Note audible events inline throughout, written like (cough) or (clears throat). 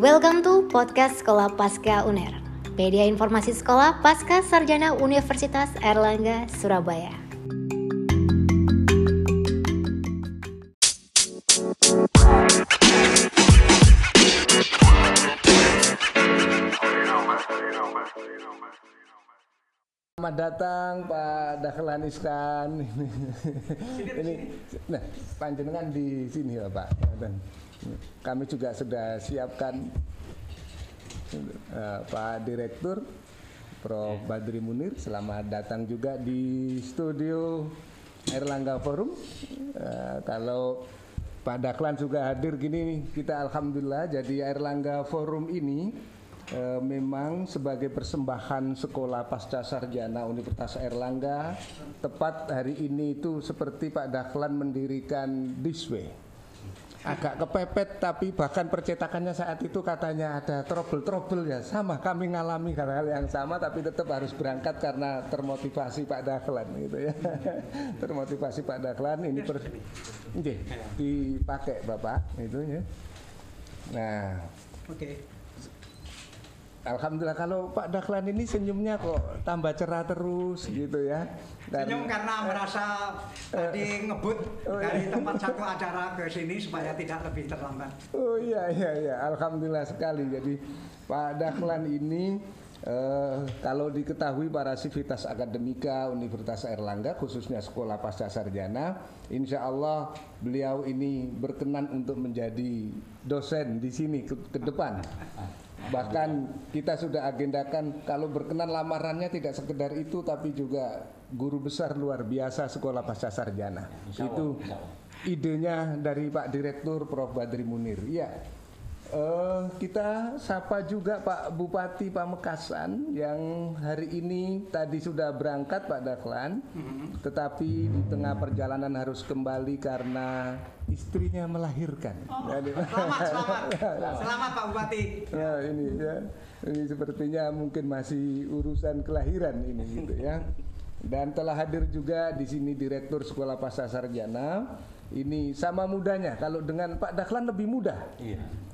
Welcome to podcast Sekolah Pasca UNER. Media informasi sekolah Pasca Sarjana Universitas Erlangga, Surabaya. Selamat datang Pak Dahlan Iskan. (laughs) ini, nah panjenengan di sini ya Pak. Kami juga sudah siapkan eh, Pak Direktur Prof. Badri Munir. Selamat datang juga di studio Erlangga Forum. Eh, kalau Pak Dahlan juga hadir gini, kita alhamdulillah jadi Erlangga Forum ini eh, memang sebagai persembahan sekolah pasca sarjana Universitas Erlangga tepat hari ini itu seperti Pak Dahlan mendirikan Disway agak kepepet tapi bahkan percetakannya saat itu katanya ada trouble-trouble ya. Sama kami ngalami hal-hal yang sama tapi tetap harus berangkat karena termotivasi Pak Dahlan gitu ya. (laughs) Termotivasi Pak Dahlan ini per, dipakai Bapak itu ya. Nah. Oke. Alhamdulillah kalau Pak Dahlan ini senyumnya kok tambah cerah terus gitu ya. Dan- Senyum karena merasa tadi ngebut Oh, dari tempat satu acara ke sini supaya tidak lebih terlambat. Oh iya iya iya, alhamdulillah sekali. Jadi Pak Dahlan ini eh, kalau diketahui para sivitas akademika Universitas Erlangga khususnya sekolah pasca sarjana, insya Allah beliau ini berkenan untuk menjadi dosen di sini ke, ke depan. Bahkan kita sudah agendakan kalau berkenan lamarannya tidak sekedar itu tapi juga guru besar luar biasa sekolah pasca sarjana. itu idenya dari Pak Direktur Prof Badri Munir. Iya. Eh, kita sapa juga Pak Bupati Pamekasan yang hari ini tadi sudah berangkat Pak Dahlan, tetapi di tengah perjalanan harus kembali karena istrinya melahirkan. Jadi- Selamat, selamat. (laughs) Selamat Pak Bupati. Ya ini ya, ini sepertinya mungkin masih urusan kelahiran ini gitu ya. Dan telah hadir juga di sini Direktur Sekolah Pasca Sarjana. Ini sama mudanya. Kalau dengan Pak Dahlan lebih muda.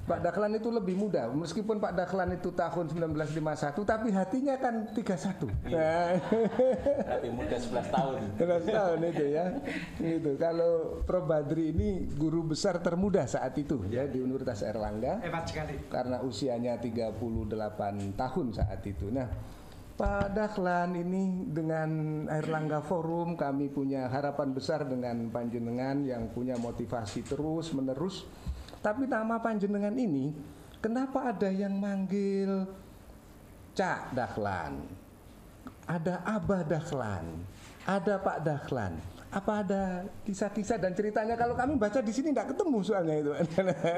Pak Dahlan itu lebih muda. Meskipun Pak Dahlan itu tahun 1951, tapi hatinya kan 31. Nah, Tapi muda 11 tahun. 11 tahun itu ya. Itu kalau Prof Badri ini guru besar termuda saat itu ya di Universitas Erlangga Hebat sekali. karena usianya 38 tahun saat itu. Nah, Pak Dahlan ini dengan Erlangga Forum kami punya harapan besar dengan panjenengan yang punya motivasi terus menerus. Tapi nama panjenengan ini kenapa ada yang manggil Cak Dahlan? Ada Abah Dahlan, ada Pak Dahlan. Apa ada kisah-kisah dan ceritanya? Kalau kami baca di sini tidak ketemu soalnya itu.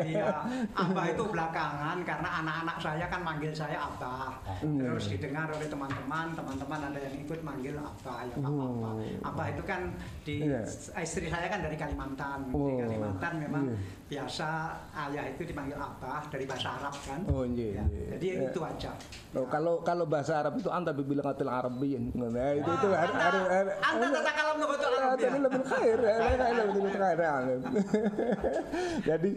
Iya, Abah itu belakangan karena anak-anak saya kan manggil saya Abah. Terus didengar oleh teman-teman, teman-teman ada yang ikut manggil Abah ya Pak Abah. Abah itu kan di Iya. istri saya kan dari Kalimantan. Di Oh, Kalimantan memang iya. biasa ayah itu dipanggil Abah dari bahasa Arab kan. Oh, iya, Ya, iya. Jadi Iya. itu aja. Oh, kalau kalau bahasa Arab itu anta bilang atil Arabiyin. Nah, itu itu harus harus harus- Anda tata kalam lugatul Ah, Jadi lebih khair, ya, ya, ya, lebih khair. (laughs) Jadi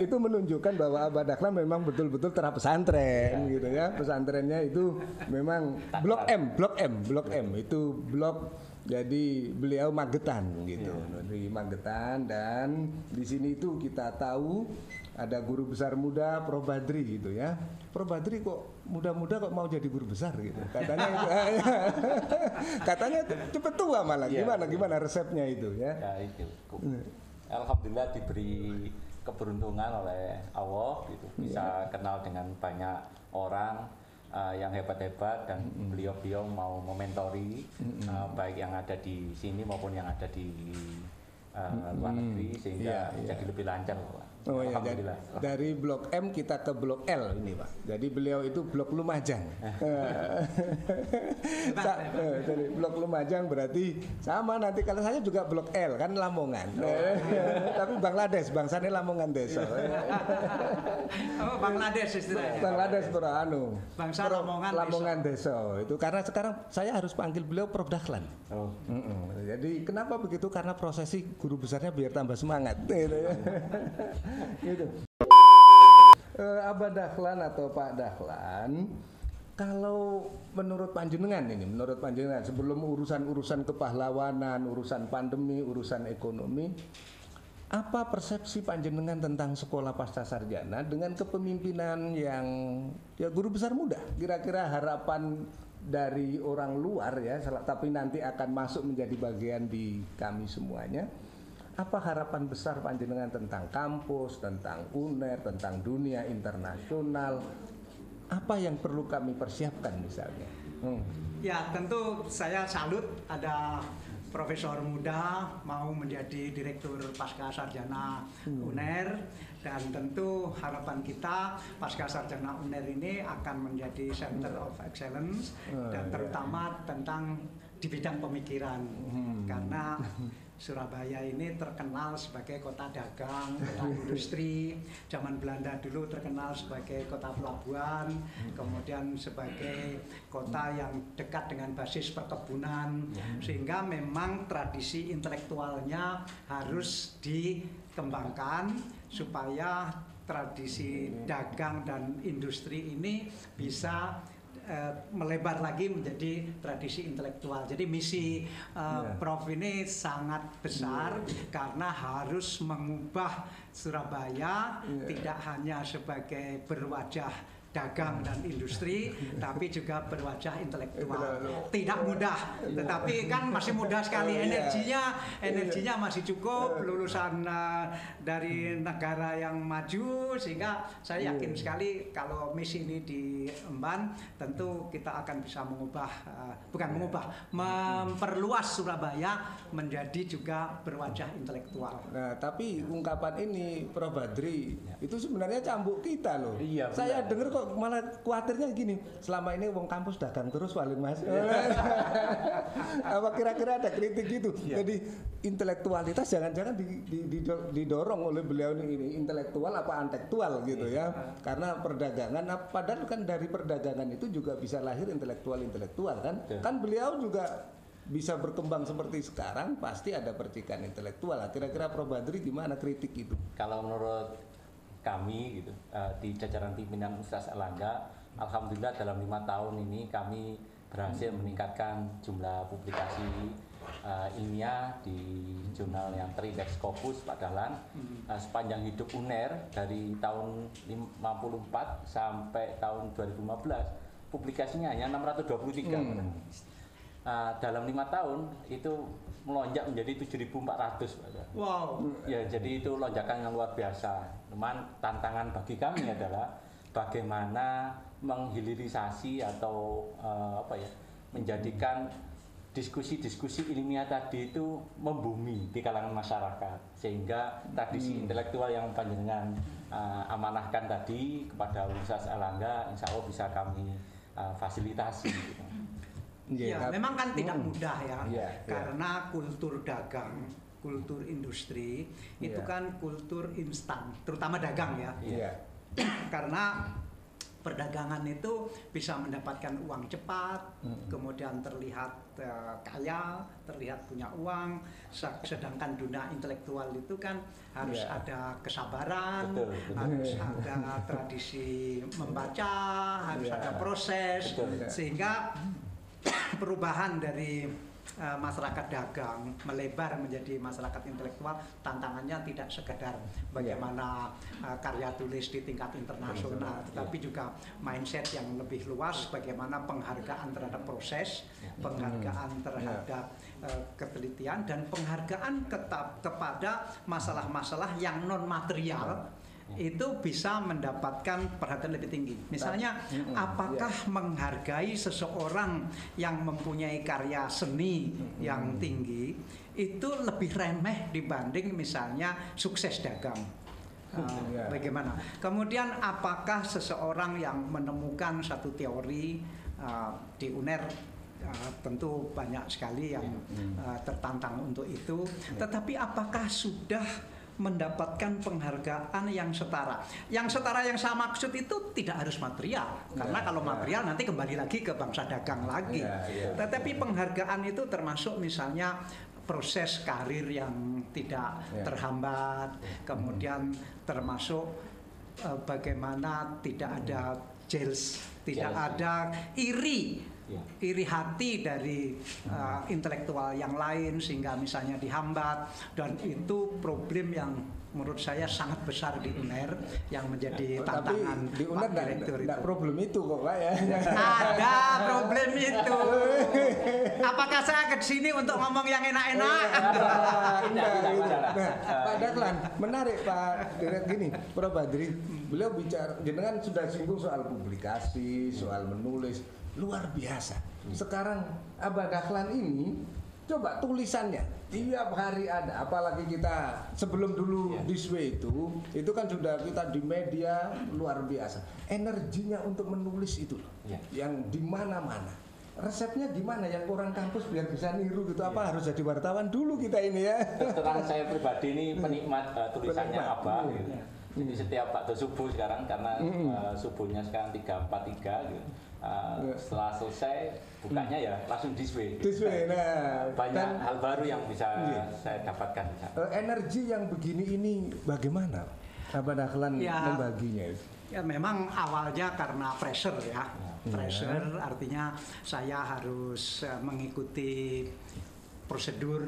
itu menunjukkan bahwa Abah Dahlan memang betul-betul terah pesantren gitu ya. Pesantrennya itu memang Blok M, Blok M, Blok M. Itu blok jadi beliau Magetan gitu, di Magetan. Dan di sini itu kita tahu ada guru besar muda Prof Badri gitu ya. Prof Badri kok muda-muda kok mau jadi guru besar gitu. Katanya itu, (laughs) katanya cepet tua malah. Iya. Gimana gimana resepnya itu ya? Ya itu. Alhamdulillah diberi keberuntungan oleh Allah gitu bisa kenal dengan banyak orang uh, yang hebat-hebat dan beliau-beliau mau mementori uh, baik yang ada di sini maupun yang ada di uh, luar negeri sehingga Iya, iya. jadi lebih lancar Pak. Oh iya, jadi Alhamdulillah. dari blok M kita ke blok L ini pak. Jadi beliau itu blok Lumajang. (laughs) Sa- eh, dari blok Lumajang berarti sama nanti kalau saya juga blok L kan Lamongan. (laughs) Tapi Bangladesh, bangsanya Lamongan desa. (laughs) Oh, Bangladesh istilahnya. Bangladesh Bro anu. Bangsa Pro- Lamongan Lamongan desa. Itu karena sekarang saya harus panggil beliau Prof Dahlan. Oh. Jadi kenapa begitu? Karena prosesi guru besarnya biar tambah semangat. Gitu. Eh, Abah Dahlan atau Pak Dahlan, kalau menurut panjenengan ini, menurut panjenengan sebelum urusan-urusan kepahlawanan, urusan pandemi, urusan ekonomi, apa persepsi panjenengan tentang sekolah pasca sarjana dengan kepemimpinan yang ya guru besar muda? Kira-kira harapan dari orang luar ya, tapi nanti akan masuk menjadi bagian di kami semuanya. Apa harapan besar panjenengan tentang kampus, tentang UNER, tentang dunia internasional? Apa yang perlu kami persiapkan misalnya? Hmm. Ya tentu saya salut ada profesor muda mau menjadi direktur pasca sarjana UNER dan tentu harapan kita pasca sarjana UNER ini akan menjadi center of excellence Oh, dan iya. terutama tentang di bidang pemikiran karena (laughs) Surabaya ini terkenal sebagai kota dagang, kota industri. Zaman Belanda dulu terkenal sebagai kota pelabuhan, kemudian sebagai kota yang dekat dengan basis perkebunan, sehingga memang tradisi intelektualnya harus dikembangkan supaya tradisi dagang dan industri ini bisa eh, melebar lagi menjadi tradisi intelektual. Jadi misi eh, Ya. Prof ini sangat besar karena harus mengubah Surabaya Ya. tidak hanya sebagai berwajah dagang dan industri, tapi juga berwajah intelektual. Tidak mudah, tetapi kan masih mudah sekali. Oh, iya. Energinya, energinya masih cukup. Lulusan eh, dari negara yang maju, sehingga saya yakin Iya. sekali kalau misi ini diemban, tentu kita akan bisa mengubah, eh, bukan Iya. mengubah, memperluas Surabaya menjadi juga berwajah intelektual. Nah, tapi ungkapan ini Prof Badri itu sebenarnya cambuk kita loh. Iya, Saya dengar kok malah khawatirnya gini, selama ini wong kampus dagang terus paling Mas. (laughs) Apa kira-kira ada kritik gitu? Iya. Jadi intelektualitas jangan-jangan di- di- di- didorong oleh beliau ini intelektual apa antektual gitu Iya. ya. Karena perdagangan nah, padahal kan dari perdagangan itu juga bisa lahir intelektual-intelektual kan? Betul. Kan beliau juga bisa berkembang seperti sekarang pasti ada percikan intelektual. Nah, Kira-kira Prof Badri gimana kritik itu? Kalau menurut kami gitu eh, di jajaran pimpinan Universitas Erlangga, alhamdulillah dalam lima tahun ini kami berhasil meningkatkan jumlah publikasi eh, ilmiah di jurnal yang terindeks Scopus Pak Dahlan Eh, sepanjang hidup UNER dari tahun 54 sampai tahun 2015 publikasinya hanya 623 Hmm. Eh, dalam lima tahun itu melonjak menjadi 7.400 Pak. Wow. Ya, jadi itu lonjakan yang luar biasa. Cuman tantangan bagi kami (clears throat) adalah bagaimana menghilirisasi atau eh, apa ya, menjadikan diskusi-diskusi ilmiah tadi itu membumi di kalangan masyarakat sehingga tradisi intelektual yang panjenengan eh, amanahkan tadi kepada Universitas Erlangga insya Allah bisa kami eh, fasilitasi gitu. Ya, Iya, memang kan tidak Hmm. mudah ya, Iya, iya. karena kultur dagang, kultur industri itu Iya. kan kultur instan, terutama dagang ya. Iya. (clears throat) karena perdagangan itu bisa mendapatkan uang cepat, Mm-mm. kemudian terlihat eh, kaya, terlihat punya uang. Se- Sedangkan dunia intelektual itu kan harus Iya. ada kesabaran, Betul, betul. harus (laughs) ada tradisi membaca, harus Iya. ada proses, Betul. sehingga (coughs) perubahan dari eh, masyarakat dagang melebar menjadi masyarakat intelektual tantangannya tidak sekedar bagaimana eh, karya tulis di tingkat internasional tetapi juga mindset yang lebih luas bagaimana penghargaan terhadap proses penghargaan terhadap eh, ketelitian dan penghargaan ketap- kepada masalah-masalah yang non material itu bisa mendapatkan perhatian lebih tinggi. Misalnya, apakah menghargai seseorang yang mempunyai karya seni yang tinggi itu lebih remeh dibanding misalnya sukses dagang? Uh, Iya. Bagaimana? Kemudian, apakah seseorang yang menemukan satu teori uh, di UNER uh, tentu banyak sekali yang uh, tertantang untuk itu, tetapi apakah sudah mendapatkan penghargaan yang setara. Yang setara yang saya maksud itu tidak harus material, karena Ya, kalau ya. material nanti kembali lagi ke bangsa dagang lagi. Ya, ya. Tetapi penghargaan itu termasuk misalnya proses karir yang tidak Ya. terhambat, kemudian termasuk eh, bagaimana tidak ada jealous, tidak Jealous, ada iri. Iri hati dari uh, intelektual yang lain sehingga misalnya dihambat dan itu problem yang menurut saya sangat besar di UNER yang menjadi Oh, tapi tantangan di UNER Pak Direktur tidak itu. problem itu kok Pak ya. Ada problem itu. Apakah saya ke sini untuk ngomong yang enak-enak? Enggak, Tidak, enggak, tidak, itu. tidak. Nah, Pak Dahlan, menarik Pak Direk gini, Prof Badri, beliau bicara jenengan sudah singgung soal publikasi, soal menulis, luar biasa. Sekarang Abah Dahlan ini coba tulisannya tiap hari ada, apalagi kita sebelum dulu Iya. Disway itu, itu kan sudah kita di media luar biasa. Energinya untuk menulis itu loh, Iya. yang di mana-mana. Resepnya gimana yang orang kampus biar bisa niru gitu? Apa Iya. harus jadi wartawan dulu kita ini ya? Terang saya pribadi ini penikmat uh, tulisannya Penikmat. Hmm. gitu. Jadi setiap waktu subuh sekarang karena uh, subuhnya sekarang 343 gitu. Uh, Iya. setelah selesai bukanya ya langsung disway. This way, nah, Banyak dan, hal baru yang bisa Iya. saya dapatkan eh, energi yang begini ini bagaimana? Abah Dahlan Ya. membaginya itu? Ya memang awalnya karena pressure ya. Iya. Pressure artinya saya harus eh, mengikuti prosedur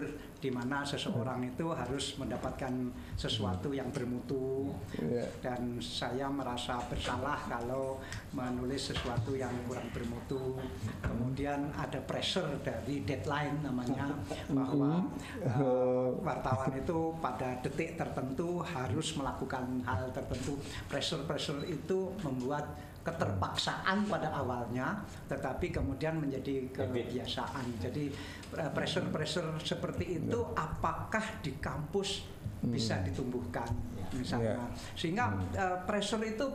di mana seseorang itu harus mendapatkan sesuatu yang bermutu Iya. dan saya merasa bersalah kalau menulis sesuatu yang kurang bermutu. Kemudian ada pressure dari deadline namanya bahwa eh, wartawan itu pada detik tertentu harus melakukan hal tertentu. Pressure-pressure itu membuat keterpaksaan pada awalnya, tetapi kemudian menjadi kebiasaan. Jadi eh, pressure-pressure seperti itu, apakah di kampus bisa ditumbuhkan, misalnya, Ya. sehingga eh, pressure itu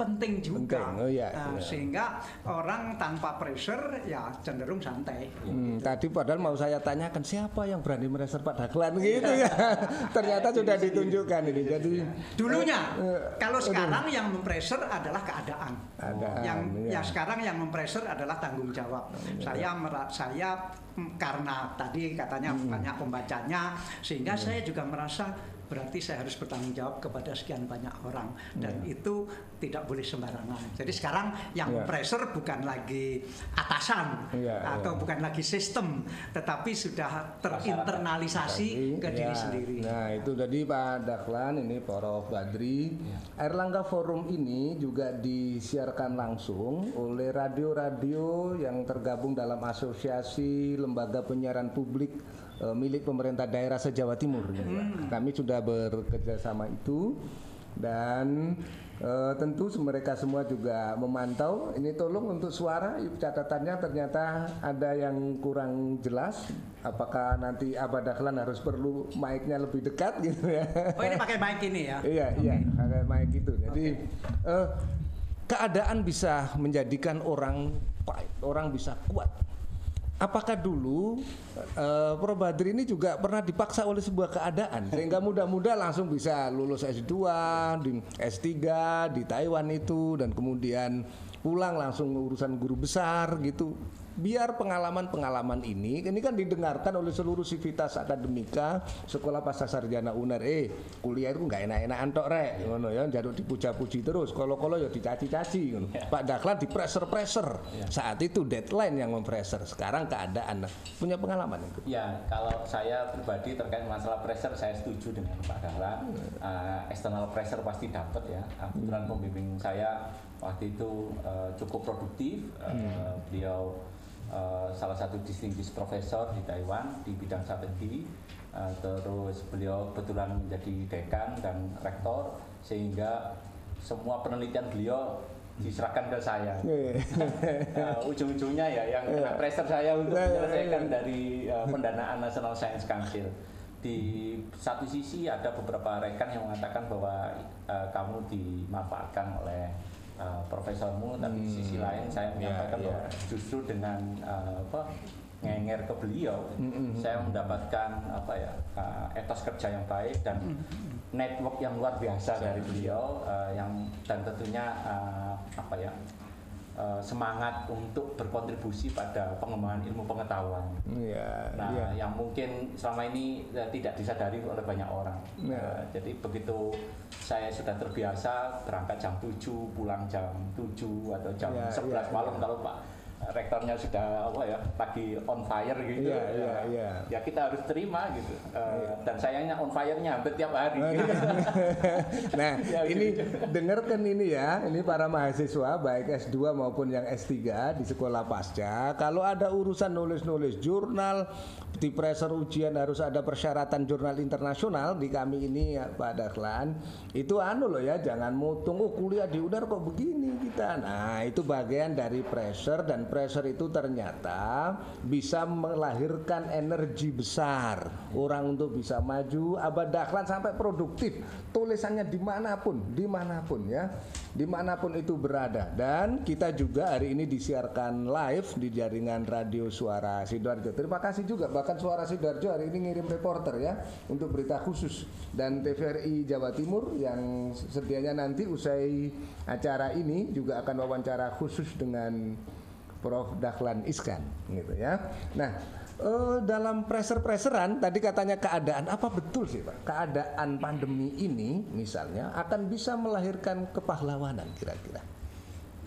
penting juga, Penting, oh iya, Eh, iya. sehingga orang tanpa pressure ya cenderung santai. Hmm, tadi padahal mau saya tanyakan siapa yang berani mereser Pak Dahlan gitu ya. (laughs) Ternyata sudah ditunjukkan ini. Jadi Dulunya, Eh, kalau sekarang yang mempressure adalah keadaan. Keadaan, yang iya. ya sekarang yang mempressure adalah tanggung jawab. Saya mera- saya mm, karena tadi katanya banyak pembacanya sehingga saya juga merasa berarti saya harus bertanggung jawab kepada sekian banyak orang dan itu tidak boleh sembarangan. Jadi sekarang yang Iya. pressure bukan lagi atasan Iya, atau iya. bukan lagi sistem, tetapi sudah terinternalisasi ke diri Ya, sendiri. Nah itu tadi Pak Dahlan ini Prof Badri. Erlangga Forum ini juga disiarkan langsung oleh radio-radio yang tergabung dalam asosiasi lembaga penyiaran publik eh, milik pemerintah daerah se-Jawa Timur. gitu ya. Kami sudah bekerja sama itu dan eh, tentu mereka semua juga memantau. Ini tolong untuk suara catatannya ternyata ada yang kurang jelas. Apakah nanti Abah Dahlan harus perlu mic-nya lebih dekat gitu ya? Oh ini pakai mic ini ya? Iya iya ada mic itu. Jadi eh, keadaan bisa menjadikan orang orang bisa kuat. Apakah dulu eh, Prof Badri ini juga pernah dipaksa oleh sebuah keadaan sehingga muda-muda langsung bisa lulus S2, di S3 di Taiwan itu dan kemudian pulang langsung urusan guru besar gitu. Biar pengalaman-pengalaman ini ini kan didengarkan oleh seluruh sivitas akademika sekolah pasca sarjana UNER. Eh kuliah itu nggak enak-enakan tok rek. Ngono ya jaduk dipuja-puji terus. Kalau-kalau ya dicaci-caci ngono. Pak Dahlan di pressure-pressure saat itu deadline yang mempressure sekarang keadaan. Nah, punya pengalaman itu? Ya, kalau saya pribadi terkait masalah pressure, saya setuju dengan Pak Dahlan. Uh, external pressure pasti dapat ya. Kebetulan pembimbing saya waktu itu uh, cukup produktif. Uh, Beliau uh, salah satu distinguished profesor di Taiwan di bidang strategi. Uh, terus beliau kebetulan menjadi dekan dan rektor sehingga semua penelitian beliau diserahkan ke saya. Uh, (laughs) ujung-ujungnya ya yang kena pressure saya untuk Iya, iya, menyelesaikan iya. dari uh, pendanaan National Science Council. Di satu sisi ada beberapa rekan yang mengatakan bahwa uh, kamu dimanfaatkan oleh uh, profesormu, tapi di sisi lain saya menyampaikan iya. bahwa justru dengan uh, apa ngenger ke beliau, saya mendapatkan apa ya uh, etos kerja yang baik dan network yang luar biasa dari beliau uh, yang dan tentunya uh, apa ya eh, semangat untuk berkontribusi pada pengembangan ilmu pengetahuan. Iya, Nah, iya. yang mungkin selama ini eh, tidak disadari oleh banyak orang. Ya. Eh, jadi begitu saya sudah terbiasa berangkat jam 7, pulang jam 7 atau jam Ya, 11 ya, malam ya. kalau Pak rektornya sudah apa ya lagi on fire gitu. Iya, ya, iya, iya. ya kita harus terima gitu. Eh, Dan sayangnya on fire-nya hampir tiap hari. (laughs) nah, (laughs) Ya, ini gitu. dengarkan ini ya, ini para mahasiswa baik S2 maupun yang S3 di sekolah pasca, kalau ada urusan nulis-nulis jurnal, di pressure ujian harus ada persyaratan jurnal internasional di kami ini ya Pak Dahlan, itu anu loh ya, jangan mutung oh kuliah di UNER kok begini kita. Nah, itu bagian dari pressure dan pressure itu ternyata bisa melahirkan energi besar. Orang untuk bisa maju abad dahlan sampai produktif. Tulisannya di mana pun di mana pun ya. Di mana pun itu berada. Dan kita juga hari ini disiarkan live di jaringan radio suara sidoarjo. Terima kasih juga bahkan suara sidoarjo hari ini ngirim reporter ya untuk berita khusus. Dan TVRI Jawa Timur yang sedianya nanti usai acara ini juga akan wawancara khusus dengan Prof. Dahlan Iskan gitu ya. Nah, eh, dalam pressure-presseran tadi katanya keadaan apa betul sih Pak? Keadaan pandemi ini misalnya akan bisa melahirkan kepahlawanan kira-kira.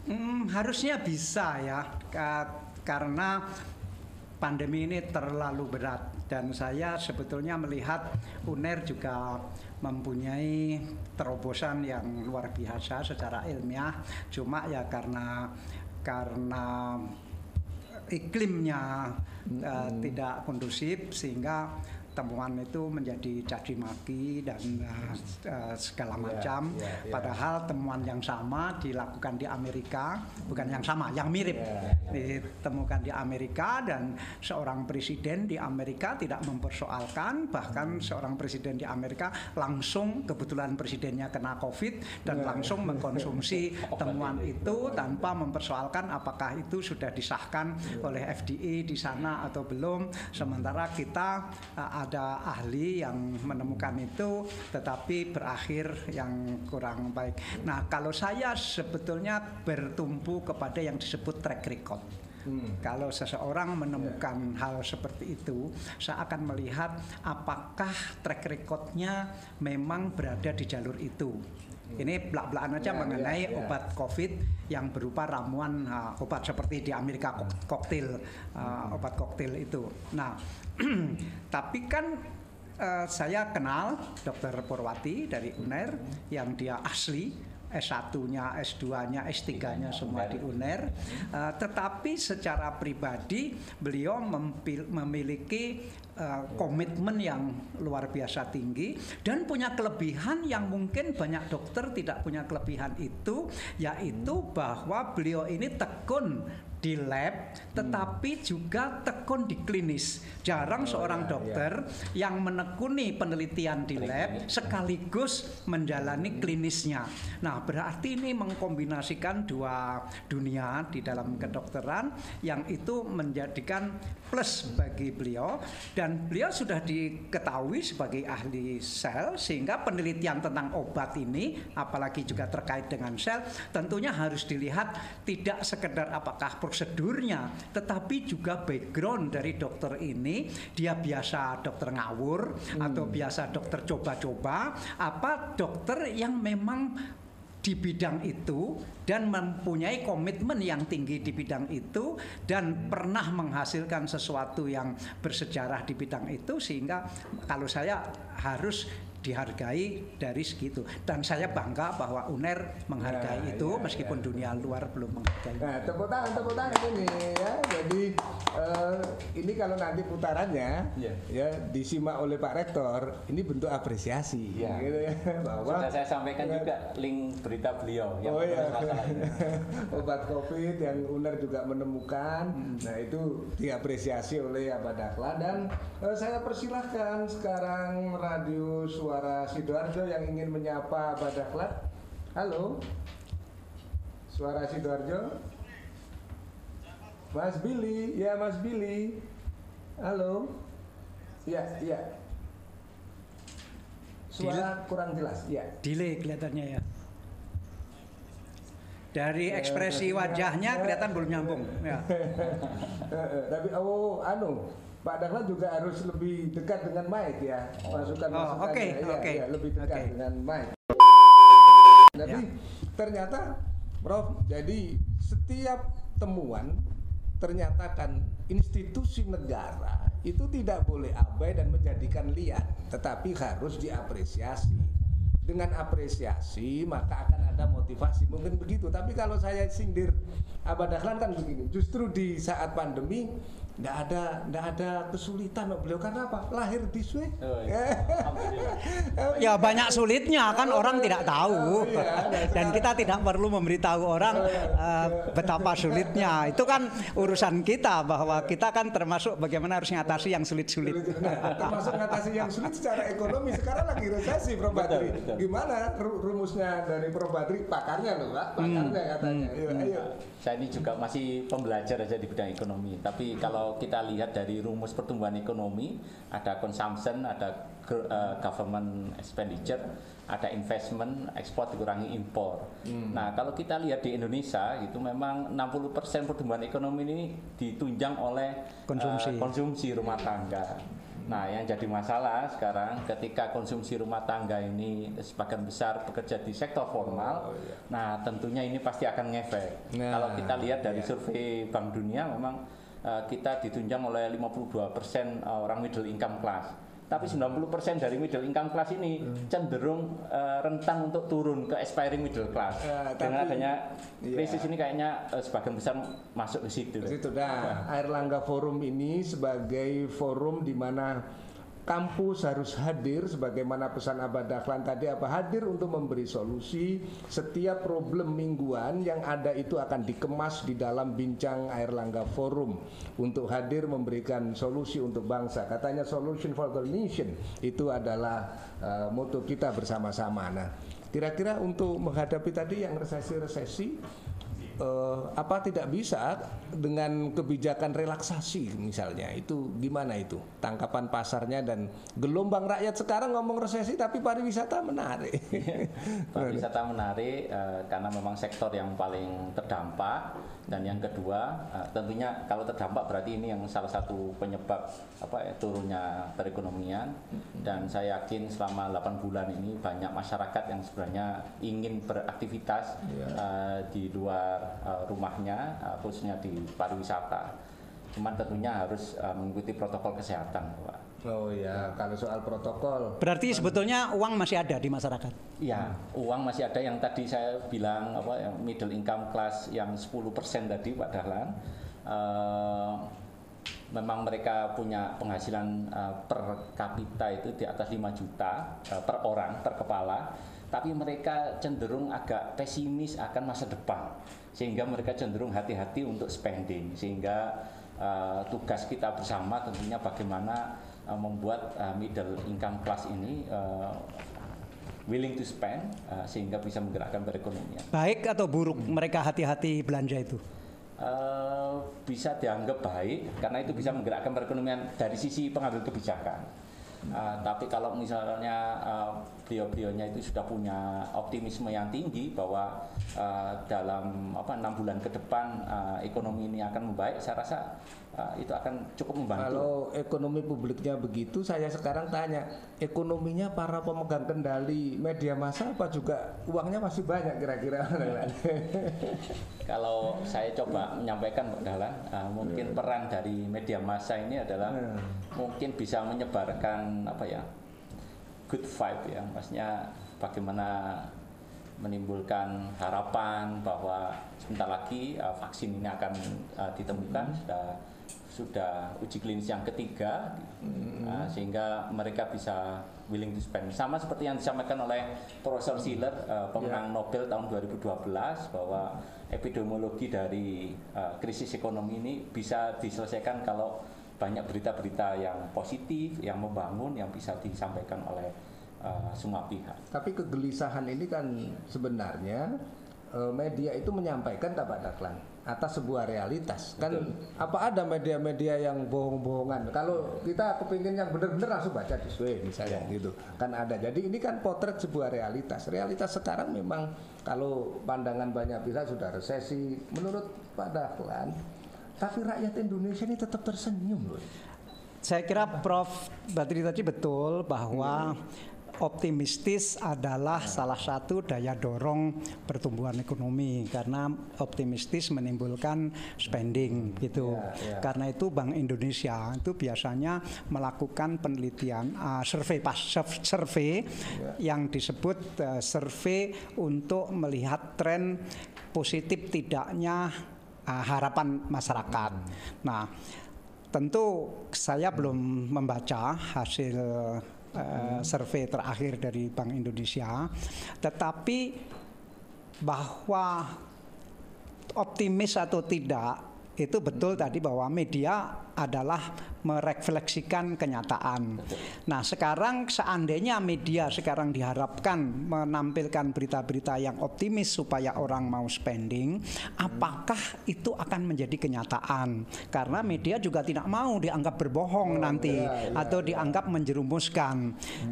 Hmm, harusnya bisa ya, Ka- karena pandemi ini terlalu berat dan saya sebetulnya melihat UNER juga mempunyai terobosan yang luar biasa secara ilmiah. Cuma ya karena karena iklimnya eh, tidak kondusif sehingga temuan itu menjadi caci maki dan eh, segala Iya, macam. iya, iya. Padahal temuan yang sama dilakukan di Amerika, bukan yang sama, yang mirip Iya, ditemukan di Amerika dan seorang presiden di Amerika tidak mempersoalkan, bahkan seorang presiden di Amerika langsung kebetulan presidennya kena COVID dan Iya. langsung mengkonsumsi (laughs) temuan itu tanpa mempersoalkan apakah itu sudah disahkan Iya. oleh FDA di sana atau belum. Sementara kita uh, ada ahli yang menemukan itu tetapi berakhir yang kurang baik. Nah, kalau saya sebetulnya bertumpu kepada yang disebut track record. Kalau seseorang menemukan hal seperti itu, saya akan melihat apakah track recordnya memang berada di jalur itu. Ini belak-belakan aja Ya, mengenai ya, ya. obat COVID yang berupa ramuan uh, obat seperti di Amerika kok- koktail uh, obat koktail itu. Nah, (clears throat) tapi kan uh, saya kenal Dr. Purwati dari UNER yang dia asli S1-nya, S2-nya, S3-nya semua di UNER. Uh, tetapi secara pribadi beliau mempil- memiliki uh, komitmen yang luar biasa tinggi dan punya kelebihan yang mungkin banyak dokter tidak punya kelebihan itu yaitu bahwa beliau ini tekun di lab tetapi juga tekun di klinis. Jarang seorang ya, dokter yang menekuni penelitian di lab sekaligus menjalani klinisnya. Nah, berarti ini mengkombinasikan dua dunia di dalam kedokteran yang itu menjadikan plus bagi beliau dan beliau sudah diketahui sebagai ahli sel sehingga penelitian tentang obat ini apalagi juga terkait dengan sel tentunya harus dilihat tidak sekedar apakah prosedurnya tetapi juga background dari dokter ini dia biasa dokter ngawur atau biasa dokter coba-coba apa dokter yang memang di bidang itu dan mempunyai komitmen yang tinggi di bidang itu dan pernah menghasilkan sesuatu yang bersejarah di bidang itu sehingga kalau saya harus dihargai dari segitu dan saya bangga bahwa UNER Ya, menghargai itu ya, meskipun ya. dunia luar belum menghargai. Nah, tepuk tangan, tepuk tangan ini ya. Jadi eh, ini kalau nanti putarannya Iya. ya disimak oleh Pak Rektor, ini bentuk apresiasi Iya. gitu ya (laughs) bahwa Sudah saya sampaikan Ya. juga link berita beliau yang oh iya. ini. (laughs) obat COVID yang UNER juga menemukan. Hmm. Nah, itu diapresiasi oleh Abah Dahlan dan eh, saya persilahkan sekarang Radio Suara Sidoarjo yang ingin menyapa Abah Dahlan. Halo. Suara Sidoarjo. Mas Billy, ya Mas Billy. Halo. Ya, ya. Suara kurang jelas, ya. Delay kelihatannya ya. Dari ekspresi wajahnya kelihatan belum nyambung. Ya. (laughs) Eh, eh, Tapi oh anu Pak Dahlan juga harus lebih dekat dengan Mike ya masukan Oh, masukannya oke, ya, oke. ya, lebih dekat Oke. dengan Mike. Jadi Ya. ternyata Prof jadi setiap temuan ternyata kan institusi negara itu tidak boleh abai dan menjadikan liar tetapi harus diapresiasi dengan apresiasi maka akan ada motivasi mungkin begitu tapi kalau saya sindir Abah Dahlan kan begini justru di saat pandemi nggak ada nggak ada kesulitan kok beliau karena apa lahir di Swiss Oh, iya. (laughs) Ya banyak sulitnya kan orang tidak tahu Oh, iya. Nah, dan kita tidak perlu memberitahu orang eh, betapa sulitnya. Itu kan urusan kita bahwa kita kan termasuk bagaimana harus mengatasi yang sulit-sulit. Nah, termasuk ngatasi yang sulit secara ekonomi sekarang lagi resesi Prof Badri. Gimana ru- rumusnya dari Prof Badri? Pakarnya loh Pak, pakarnya katanya. Ayo, ayo. Saya ini juga masih pembelajar aja di bidang ekonomi. Tapi kalau kita lihat dari rumus pertumbuhan ekonomi, ada consumption, ada eh, government expenditure, ada investment, ekspor dikurangi impor. Nah, kalau kita lihat di Indonesia itu memang 60% pertumbuhan ekonomi ini ditunjang oleh eh, Konsumsi. konsumsi rumah tangga. Nah, yang jadi masalah sekarang ketika konsumsi rumah tangga ini sebagian besar bekerja di sektor formal, nah tentunya ini pasti akan ngefek. Nah, Kalau kita lihat dari iya. survei Bank Dunia memang eh, kita ditunjang oleh 52% orang middle income class. Tapi 90% dari middle income class ini cenderung eh, rentan untuk turun ke aspiring middle class. Eh, Dengan tapi- adanya iya. krisis ini kayaknya eh, sebagian besar masuk ke situ. Di situ dah. Air Langga Forum ini sebagai forum di mana kampus harus hadir sebagaimana pesan Abah Dahlan tadi apa? Hadir untuk memberi solusi setiap problem mingguan yang ada itu akan dikemas di dalam bincang Air Langga Forum. Untuk hadir memberikan solusi untuk bangsa. Katanya solution for the nation. Itu adalah eh, moto kita bersama-sama. Nah kira-kira untuk menghadapi tadi yang resesi-resesi eh, apa tidak bisa dengan kebijakan relaksasi misalnya? Itu gimana itu? Tangkapan pasarnya dan gelombang rakyat sekarang ngomong resesi tapi pariwisata menarik. (laughs) Pariwisata menarik eh, karena memang sektor yang paling terdampak. Dan yang kedua eh, tentunya kalau terdampak berarti ini yang salah satu penyebab apa ya turunnya perekonomian. Dan saya yakin selama 8 bulan ini banyak masyarakat yang sebenarnya ingin beraktivitas eh, di luar eh, rumahnya eh, khususnya di pariwisata. Cuman tentunya harus eh, mengikuti protokol kesehatan, Pak. oh ya kalau soal protokol Berarti sebetulnya uang masih ada di masyarakat. Ya, uang masih ada yang tadi saya bilang apa yang middle income class yang 10% tadi Pak Dahlan. Eh, memang mereka punya penghasilan eh, per kapita itu di atas 5 juta eh, per orang per kepala, tapi mereka cenderung agak pesimis akan masa depan. Sehingga mereka cenderung hati-hati untuk spending sehingga eh, tugas kita bersama tentunya bagaimana eh, membuat eh, middle income class ini eh, willing to spend uh, sehingga bisa menggerakkan perekonomian. Baik atau buruk mereka hati-hati belanja itu? Uh, bisa dianggap baik karena itu bisa menggerakkan perekonomian dari sisi pengambil kebijakan. Uh, tapi kalau misalnya uh, beliau-beliaunya itu sudah punya optimisme yang tinggi bahwa uh, dalam apa enam bulan ke depan uh, ekonomi ini akan membaik, saya rasa uh, itu akan cukup membantu. Kalau ekonomi publiknya begitu, saya sekarang tanya, ekonominya para pemegang kendali media massa apa juga uangnya masih banyak kira-kira? (laughs) Kalau saya coba menyampaikan Pak Dahlan, uh, mungkin peran dari media massa ini adalah Ya. mungkin bisa menyebarkan apa ya good vibe ya, maksudnya bagaimana menimbulkan harapan bahwa sebentar lagi uh, vaksin ini akan uh, ditemukan sudah sudah uji klinis yang ketiga. Uh, sehingga mereka bisa willing to spend. Sama seperti yang disampaikan oleh Profesor Schiller uh, pemenang Nobel tahun 2012 bahwa epidemiologi dari uh, krisis ekonomi ini bisa diselesaikan kalau banyak berita-berita yang positif, yang membangun, yang bisa disampaikan oleh uh, semua pihak. Tapi kegelisahan ini kan sebenarnya eh, media itu menyampaikan tak Pak Daklan atas sebuah realitas. Kan apa ada media-media yang bohong-bohongan? Kalau kita kepingin yang benar-benar langsung baca di Sway misalnya gitu. Kan ada. Jadi ini kan potret sebuah realitas. Realitas sekarang memang kalau pandangan banyak pihak sudah resesi. Menurut Pak Dahlan tapi rakyat Indonesia ini tetap tersenyum loh saya kira Prof Badri tadi betul bahwa optimistis adalah salah satu daya dorong pertumbuhan ekonomi karena optimistis menimbulkan spending gitu. Yeah, yeah. Karena itu Bank Indonesia itu biasanya melakukan penelitian uh, survei pas survei yeah. yang disebut uh, survei untuk melihat tren positif tidaknya uh, harapan masyarakat. Nah, tentu saya belum membaca hasil uh, survei terakhir dari Bank Indonesia, tetapi bahwa optimis atau tidak itu betul tadi bahwa media adalah merefleksikan kenyataan. Nah, sekarang seandainya media sekarang diharapkan menampilkan berita-berita yang optimis supaya orang mau spending, apakah itu akan menjadi kenyataan? Karena media juga tidak mau dianggap berbohong oh, nanti ya, ya, atau ya. dianggap menjerumuskan.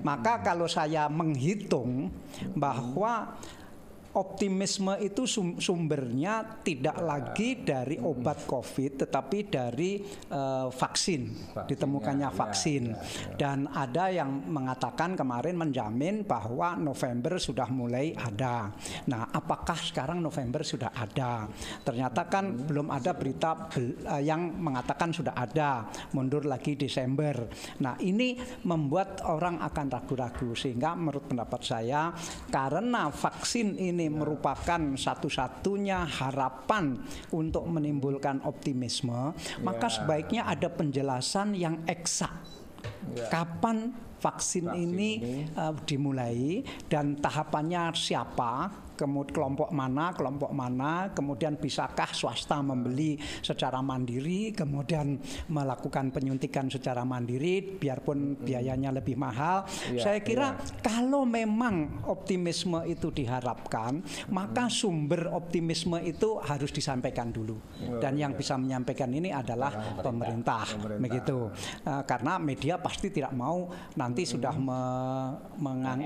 Maka kalau saya menghitung bahwa optimisme itu sumbernya tidak lagi dari obat COVID, tetapi dari uh, vaksin, vaksin, ditemukannya ya, vaksin. Ya, ya, Dan ada yang mengatakan kemarin menjamin bahwa November sudah mulai ada. Nah, apakah sekarang November sudah ada? Ternyata kan hmm. belum ada berita uh, yang mengatakan sudah ada, mundur lagi Desember. Nah, ini membuat orang akan ragu-ragu sehingga menurut pendapat saya karena vaksin ini ini merupakan satu-satunya harapan untuk menimbulkan optimisme, maka ya. sebaiknya ada penjelasan yang eksak. Yeah. Kapan vaksin, vaksin ini, ini. Uh, dimulai dan tahapannya siapa, kemudian kelompok mana, kelompok mana, kemudian bisakah swasta membeli secara mandiri, kemudian melakukan penyuntikan secara mandiri, biarpun biayanya lebih mahal. Ya, Saya kira ya. kalau memang optimisme itu diharapkan, maka sumber optimisme itu harus disampaikan dulu. Dan yang ya. bisa menyampaikan ini adalah pemerintah, pemerintah. begitu. Uh, karena media pasti tidak mau nanti sudah me,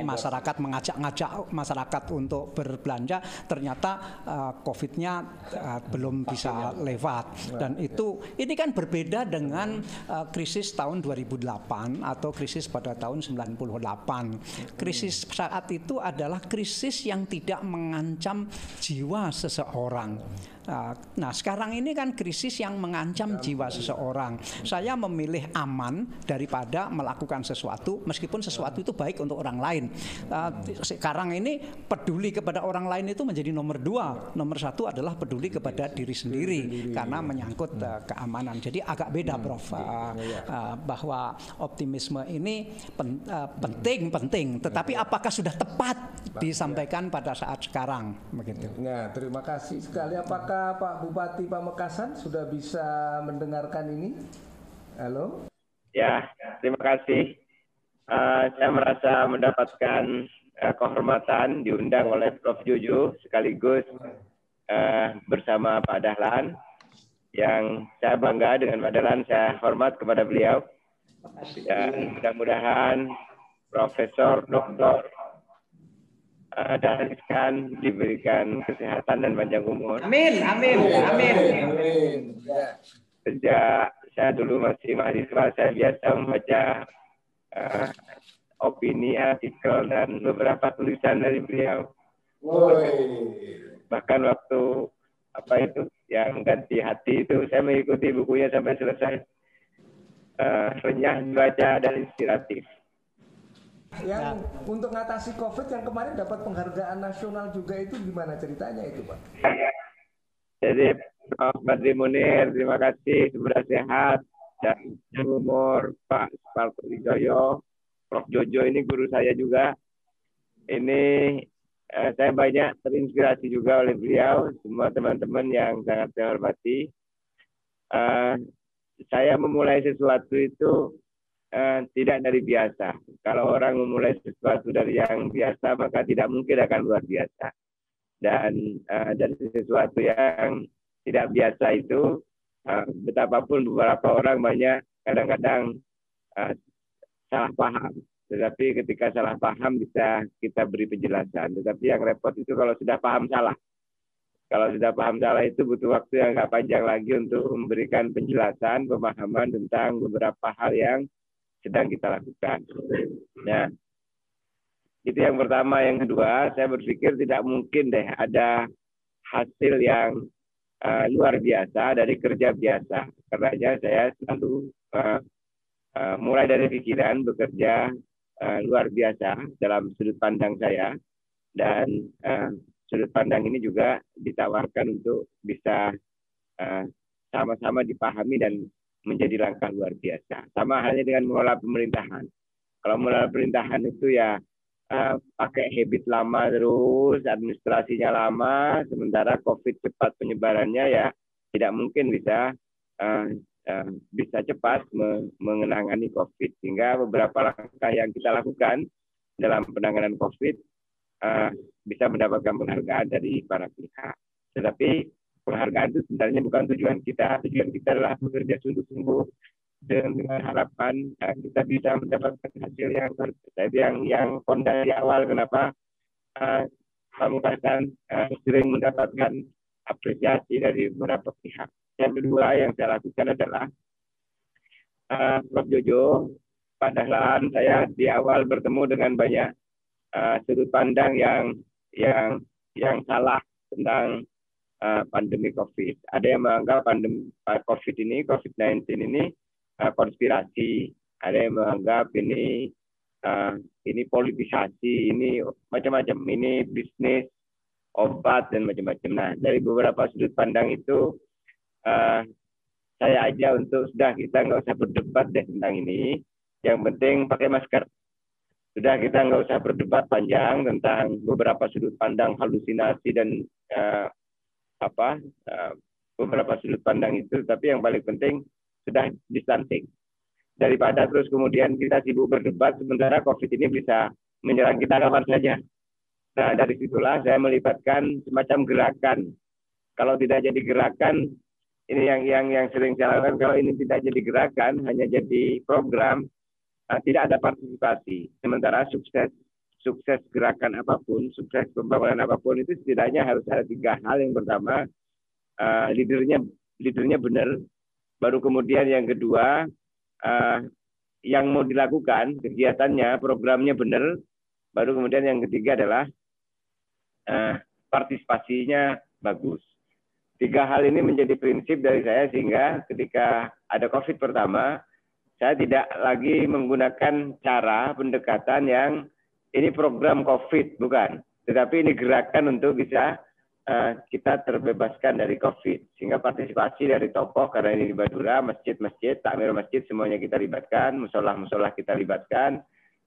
masyarakat mengajak-ngajak masyarakat untuk ber belanja ternyata uh, COVID-nya uh, belum bisa lewat. Dan itu ini kan berbeda dengan uh, krisis tahun 2008 atau krisis pada tahun 98 krisis saat itu adalah krisis yang tidak mengancam jiwa seseorang nah, sekarang ini kan krisis yang mengancam jiwa seseorang. Saya memilih aman daripada melakukan sesuatu, meskipun sesuatu itu baik untuk orang lain. Ah, sekarang ini peduli kepada orang lain itu menjadi nomor dua. Nomor satu adalah peduli kepada diri sendiri karena menyangkut uh, keamanan. Jadi agak beda, hmm. Prof. Bahwa optimisme ini pen, uh, penting, penting. Tetapi apakah sudah tepat disampaikan pada saat sekarang? Begitu. Nah, terima kasih sekali. Apakah Apakah Pak Bupati Pamekasan sudah bisa mendengarkan ini? Halo? Ya, terima kasih. Uh, saya merasa mendapatkan uh, kehormatan diundang oleh Prof. Juju sekaligus uh, bersama Pak Dahlan yang saya bangga dengan Pak Dahlan, saya hormat kepada beliau. Dan mudah-mudahan Profesor Dr uh, dan diberikan kesehatan dan panjang umur. Amin, amin, amin. amin. Sejak saya dulu masih mahasiswa, saya biasa membaca uh, opini, artikel, dan beberapa tulisan dari beliau. Bahkan waktu apa itu yang ganti hati itu saya mengikuti bukunya sampai selesai. Uh, renyah dibaca dan inspiratif yang ya. untuk mengatasi COVID yang kemarin dapat penghargaan nasional juga itu gimana ceritanya itu Pak? Jadi Prof. Badri Munir, terima kasih sudah sehat dan umur Pak Spalto Wijoyo, Prof. Jojo ini guru saya juga. Ini eh, saya banyak terinspirasi juga oleh beliau, semua teman-teman yang sangat saya hormati. Uh, saya memulai sesuatu itu uh, tidak dari biasa. Kalau orang memulai sesuatu dari yang biasa, maka tidak mungkin akan luar biasa. Dan uh, dari sesuatu yang tidak biasa itu uh, betapapun beberapa orang banyak kadang-kadang uh, salah paham. Tetapi ketika salah paham bisa kita beri penjelasan. Tetapi yang repot itu kalau sudah paham salah. Kalau sudah paham salah itu butuh waktu yang nggak panjang lagi untuk memberikan penjelasan, pemahaman tentang beberapa hal yang sedang kita lakukan. Ya, itu yang pertama. Yang kedua, saya berpikir tidak mungkin deh ada hasil yang uh, luar biasa dari kerja biasa. Karena saya selalu uh, uh, mulai dari pikiran bekerja uh, luar biasa dalam sudut pandang saya dan uh, sudut pandang ini juga ditawarkan untuk bisa sama-sama uh, dipahami dan menjadi langkah luar biasa. Sama halnya dengan mengelola pemerintahan. Kalau mengelola pemerintahan itu ya uh, pakai habit lama terus, administrasinya lama, sementara COVID cepat penyebarannya ya tidak mungkin bisa uh, uh, bisa cepat me mengenangani COVID. Sehingga beberapa langkah yang kita lakukan dalam penanganan COVID uh, bisa mendapatkan penghargaan dari para pihak. Tetapi penghargaan itu sebenarnya bukan tujuan kita. Tujuan kita adalah bekerja sungguh-sungguh dengan, dengan harapan uh, kita bisa mendapatkan hasil yang Jadi yang yang fondasi awal kenapa uh, uh, sering mendapatkan apresiasi dari beberapa pihak. Yang kedua yang saya lakukan adalah uh, Prof. Jojo, padahal saya di awal bertemu dengan banyak uh, sudut pandang yang yang yang salah tentang uh, pandemi COVID. Ada yang menganggap pandemi uh, COVID ini, COVID-19 ini uh, konspirasi. Ada yang menganggap ini uh, ini politisasi, ini macam-macam, ini bisnis obat dan macam-macam. Nah, dari beberapa sudut pandang itu, uh, saya aja untuk sudah kita nggak usah berdebat deh tentang ini. Yang penting pakai masker. Sudah kita nggak usah berdebat panjang tentang beberapa sudut pandang halusinasi dan apa uh, beberapa sudut pandang itu, tapi yang paling penting sudah distanting. Daripada terus kemudian kita sibuk berdebat sementara COVID ini bisa menyerang kita kapan saja. Nah, dari situlah saya melibatkan semacam gerakan. Kalau tidak jadi gerakan, ini yang yang yang sering saya lakukan. Kalau ini tidak jadi gerakan, hanya jadi program, nah, tidak ada partisipasi. Sementara sukses sukses gerakan apa pun, sukses pembangunan apa pun itu setidaknya harus ada tiga hal. Yang pertama, uh, leadernya leadernya benar. Baru kemudian yang kedua, uh, yang mau dilakukan kegiatannya, programnya benar. Baru kemudian yang ketiga adalah uh, partisipasinya bagus. Tiga hal ini menjadi prinsip dari saya sehingga ketika ada COVID pertama, saya tidak lagi menggunakan cara pendekatan yang ini program COVID, bukan. Tetapi ini gerakan untuk bisa uh, kita terbebaskan dari COVID. Sehingga partisipasi dari tokoh, karena ini di Badura, masjid-masjid, takmir masjid, semuanya kita libatkan, musolah-musolah kita libatkan,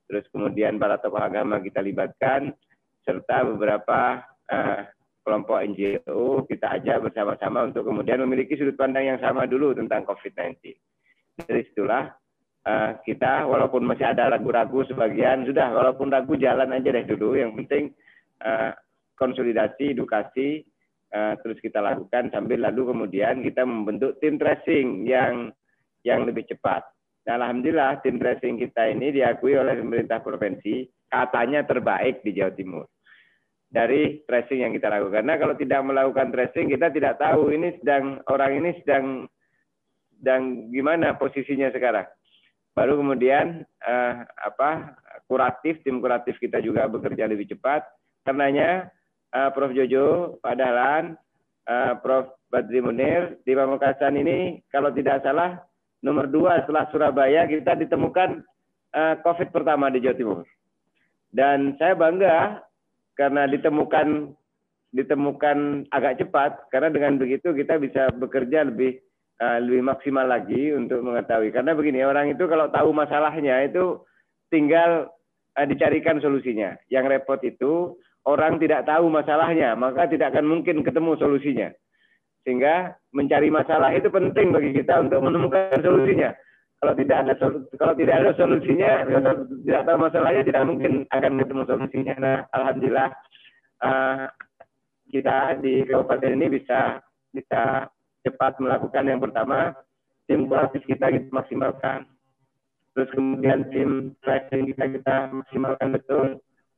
terus kemudian para tokoh agama kita libatkan, serta beberapa uh, kelompok NGO kita ajak bersama-sama untuk kemudian memiliki sudut pandang yang sama dulu tentang COVID-19. Dari situlah uh, kita walaupun masih ada ragu-ragu sebagian sudah walaupun ragu jalan aja deh dulu yang penting uh, konsolidasi edukasi uh, terus kita lakukan sambil lalu kemudian kita membentuk tim tracing yang yang lebih cepat. Nah, Alhamdulillah tim tracing kita ini diakui oleh pemerintah provinsi katanya terbaik di Jawa Timur dari tracing yang kita lakukan. Karena kalau tidak melakukan tracing kita tidak tahu ini sedang orang ini sedang sedang gimana posisinya sekarang. Baru kemudian uh, apa kuratif tim kuratif kita juga bekerja lebih cepat. Karenanya uh, Prof Jojo, Pak Dahlan, uh, Prof Badri Munir di Pamekasan ini kalau tidak salah nomor dua setelah Surabaya kita ditemukan uh, COVID pertama di Jawa Timur. Dan saya bangga karena ditemukan ditemukan agak cepat karena dengan begitu kita bisa bekerja lebih uh, lebih maksimal lagi untuk mengetahui. Karena begini, orang itu kalau tahu masalahnya itu tinggal uh, dicarikan solusinya. Yang repot itu orang tidak tahu masalahnya, maka tidak akan mungkin ketemu solusinya. Sehingga mencari masalah itu penting bagi kita untuk menemukan solusinya. Kalau tidak ada kalau tidak ada solusinya, tidak tahu masalahnya, tidak mungkin akan ketemu solusinya. Nah, alhamdulillah uh, kita di kabupaten ini bisa kita cepat melakukan yang pertama tim proaktif kita kita maksimalkan. Terus kemudian tim tracing kita kita maksimalkan betul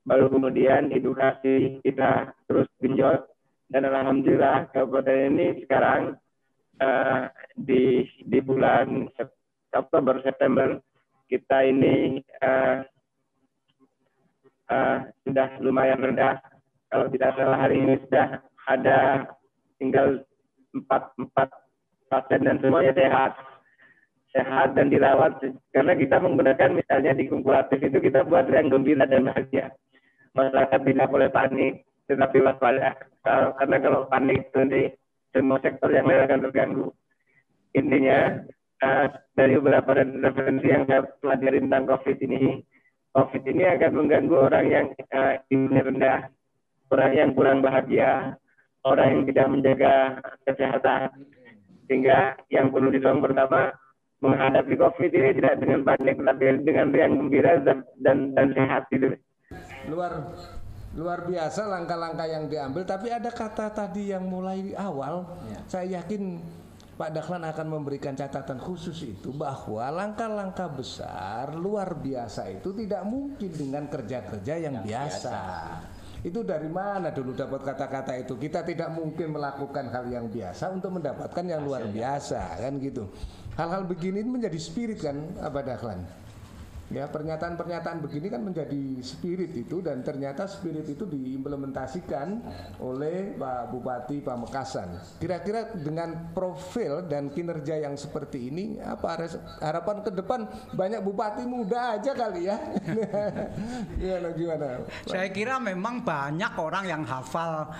baru kemudian edukasi kita terus genjot. Dan alhamdulillah kabupaten ini sekarang uh, di di bulan Oktober September kita ini uh, uh, sudah lumayan rendah. Kalau tidak salah hari ini sudah ada tinggal empat empat pasien dan semuanya sehat. Sehat dan dirawat. Karena kita menggunakan misalnya di kumulatif itu kita buat yang gembira dan bahagia. Masyarakat tidak boleh panik tetapi waspada. Karena kalau panik nanti semua sektor yang lain akan terganggu. Intinya uh, dari beberapa referensi yang saya pelajari tentang COVID ini COVID ini akan mengganggu orang yang uh, imunnya rendah orang yang kurang bahagia orang yang tidak menjaga kesehatan sehingga yang perlu didorong pertama menghadapi COVID ini tidak dengan panik, tapi dengan riang gembira dan dan, dan sehat gitu. Luar luar biasa langkah-langkah yang diambil, tapi ada kata tadi yang mulai awal, ya. saya yakin Pak Dahlan akan memberikan catatan khusus itu bahwa langkah-langkah besar luar biasa itu tidak mungkin dengan kerja-kerja yang, yang biasa. biasa. Itu dari mana dulu dapat kata-kata itu? Kita tidak mungkin melakukan hal yang biasa untuk mendapatkan yang luar biasa kan gitu. Hal-hal begini menjadi spirit kan Abah Dahlan. Ya pernyataan-pernyataan begini kan menjadi spirit itu dan ternyata spirit itu diimplementasikan oleh Pak Bupati Pamekasan. Kira-kira dengan profil dan kinerja yang seperti ini apa harapan ke depan banyak bupati muda aja kali ya? (laughs) gimana gimana? Saya kira memang banyak orang yang hafal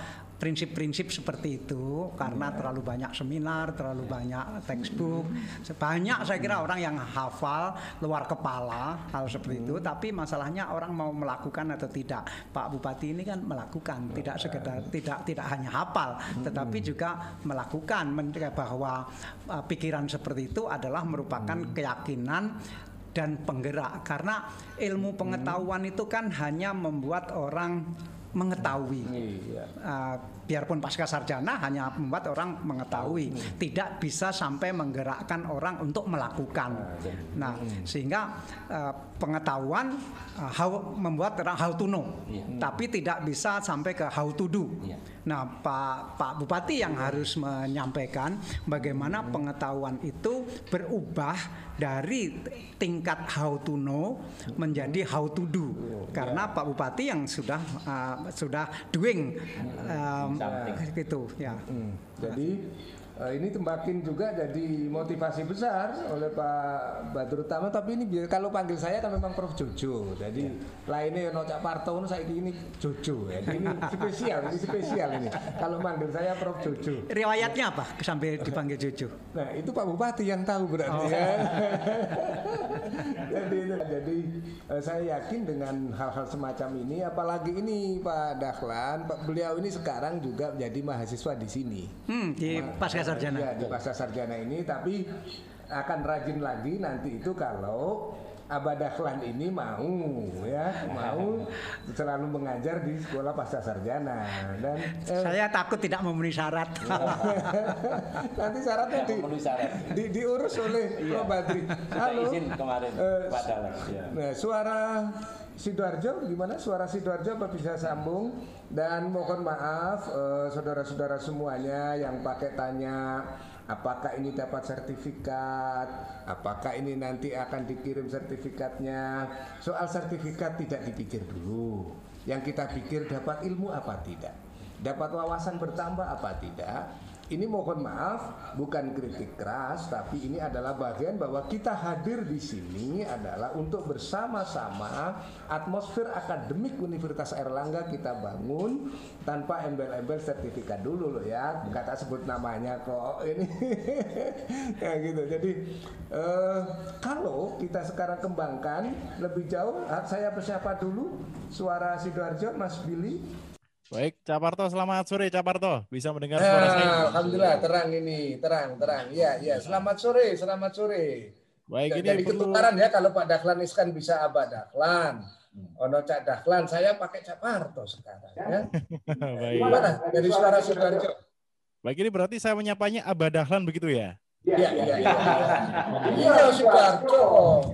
prinsip-prinsip seperti itu karena yeah. terlalu banyak seminar, terlalu yeah. banyak textbook, banyak saya kira orang yang hafal luar kepala hal seperti itu, tapi masalahnya orang mau melakukan atau tidak. Pak Bupati ini kan melakukan, tidak sekedar tidak tidak hanya hafal, tetapi juga melakukan bahwa uh, pikiran seperti itu adalah merupakan keyakinan dan penggerak. Karena ilmu pengetahuan itu kan hanya membuat orang mengetahui. Iya. Uh, biarpun pasca sarjana hanya membuat orang mengetahui, hmm. tidak bisa sampai menggerakkan orang untuk melakukan. Nah, hmm. sehingga uh, pengetahuan uh, how, membuat orang how to know, iya. tapi tidak bisa sampai ke how to do. Iya. Nah, Pak Pak Bupati yang harus menyampaikan bagaimana pengetahuan itu berubah dari tingkat how to know menjadi how to do karena Pak Bupati yang sudah uh, sudah doing um, gitu ya. Hmm. Jadi ini tembakin juga jadi motivasi besar oleh Pak Badrut Tama tapi ini biar kalau panggil saya kan memang Prof. Jojo. Jadi ya. lainnya no Cak Parto saya ini Jojo. Ya ini (laughs) spesial ini spesial ini. Kalau manggil saya Prof. Jojo. Riwayatnya apa sampai dipanggil Jojo? Nah itu Pak Bupati yang tahu berarti oh. ya. (laughs) Jadi jadi uh, saya yakin dengan hal-hal semacam ini apalagi ini Pak Dahlan Pak beliau ini sekarang juga menjadi mahasiswa di sini. Hmm, di pasca sarjana. Ya, di pasca sarjana ini tapi akan rajin lagi nanti itu kalau Abah Dahlan ini mau ya mau (laughs) selalu mengajar di sekolah pasca sarjana dan eh, saya takut tidak memenuhi syarat (laughs) nanti syaratnya di, di, diurus oleh iya. Pak Badri halo izin kemarin uh, Pak Dahlan ya. nah, suara Sidoarjo gimana? Suara Sidoarjo apa bisa sambung? Dan mohon maaf eh, saudara-saudara semuanya yang pakai tanya apakah ini dapat sertifikat? Apakah ini nanti akan dikirim sertifikatnya? Soal sertifikat tidak dipikir dulu. Yang kita pikir dapat ilmu apa tidak? Dapat wawasan bertambah apa tidak ini mohon maaf bukan kritik keras tapi ini adalah bagian bahwa kita hadir di sini adalah untuk bersama-sama atmosfer akademik Universitas Erlangga kita bangun tanpa embel-embel sertifikat dulu loh ya. Kata sebut namanya kok ini. (laughs) Ya gitu. Jadi eh, kalau kita sekarang kembangkan lebih jauh saya bersiapa dulu suara sidoarjo Mas Billy Baik, Caparto, selamat sore Caparto. Bisa mendengar suara nah, saya? Alhamdulillah, terang ini, terang, terang. Iya, iya. Selamat sore, selamat sore. Baik, ini Jadi perlu... ketukaran ya kalau Pak Dahlan kan bisa Abah Dahlan. Ono Cak Dahlan, saya pakai Caparto sekarang ya. (laughs) Baik. Gimana? Dari suara Sudarjo. Baik ini berarti saya menyapanya Abah Dahlan begitu ya? Iya, iya, iya. (laughs) Iya, Sudarjo.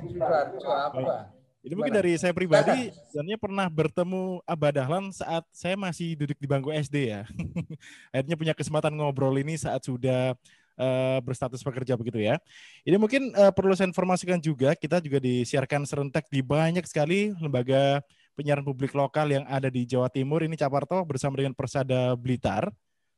Sudarjo apa? Ini mungkin dari saya pribadi, sebenarnya pernah bertemu Abah Dahlan saat saya masih duduk di bangku SD ya. (laughs) Akhirnya punya kesempatan ngobrol ini saat sudah uh, berstatus pekerja begitu ya. Ini mungkin uh, perlu saya informasikan juga, kita juga disiarkan serentak di banyak sekali lembaga penyiaran publik lokal yang ada di Jawa Timur. Ini Caparto bersama dengan Persada Blitar.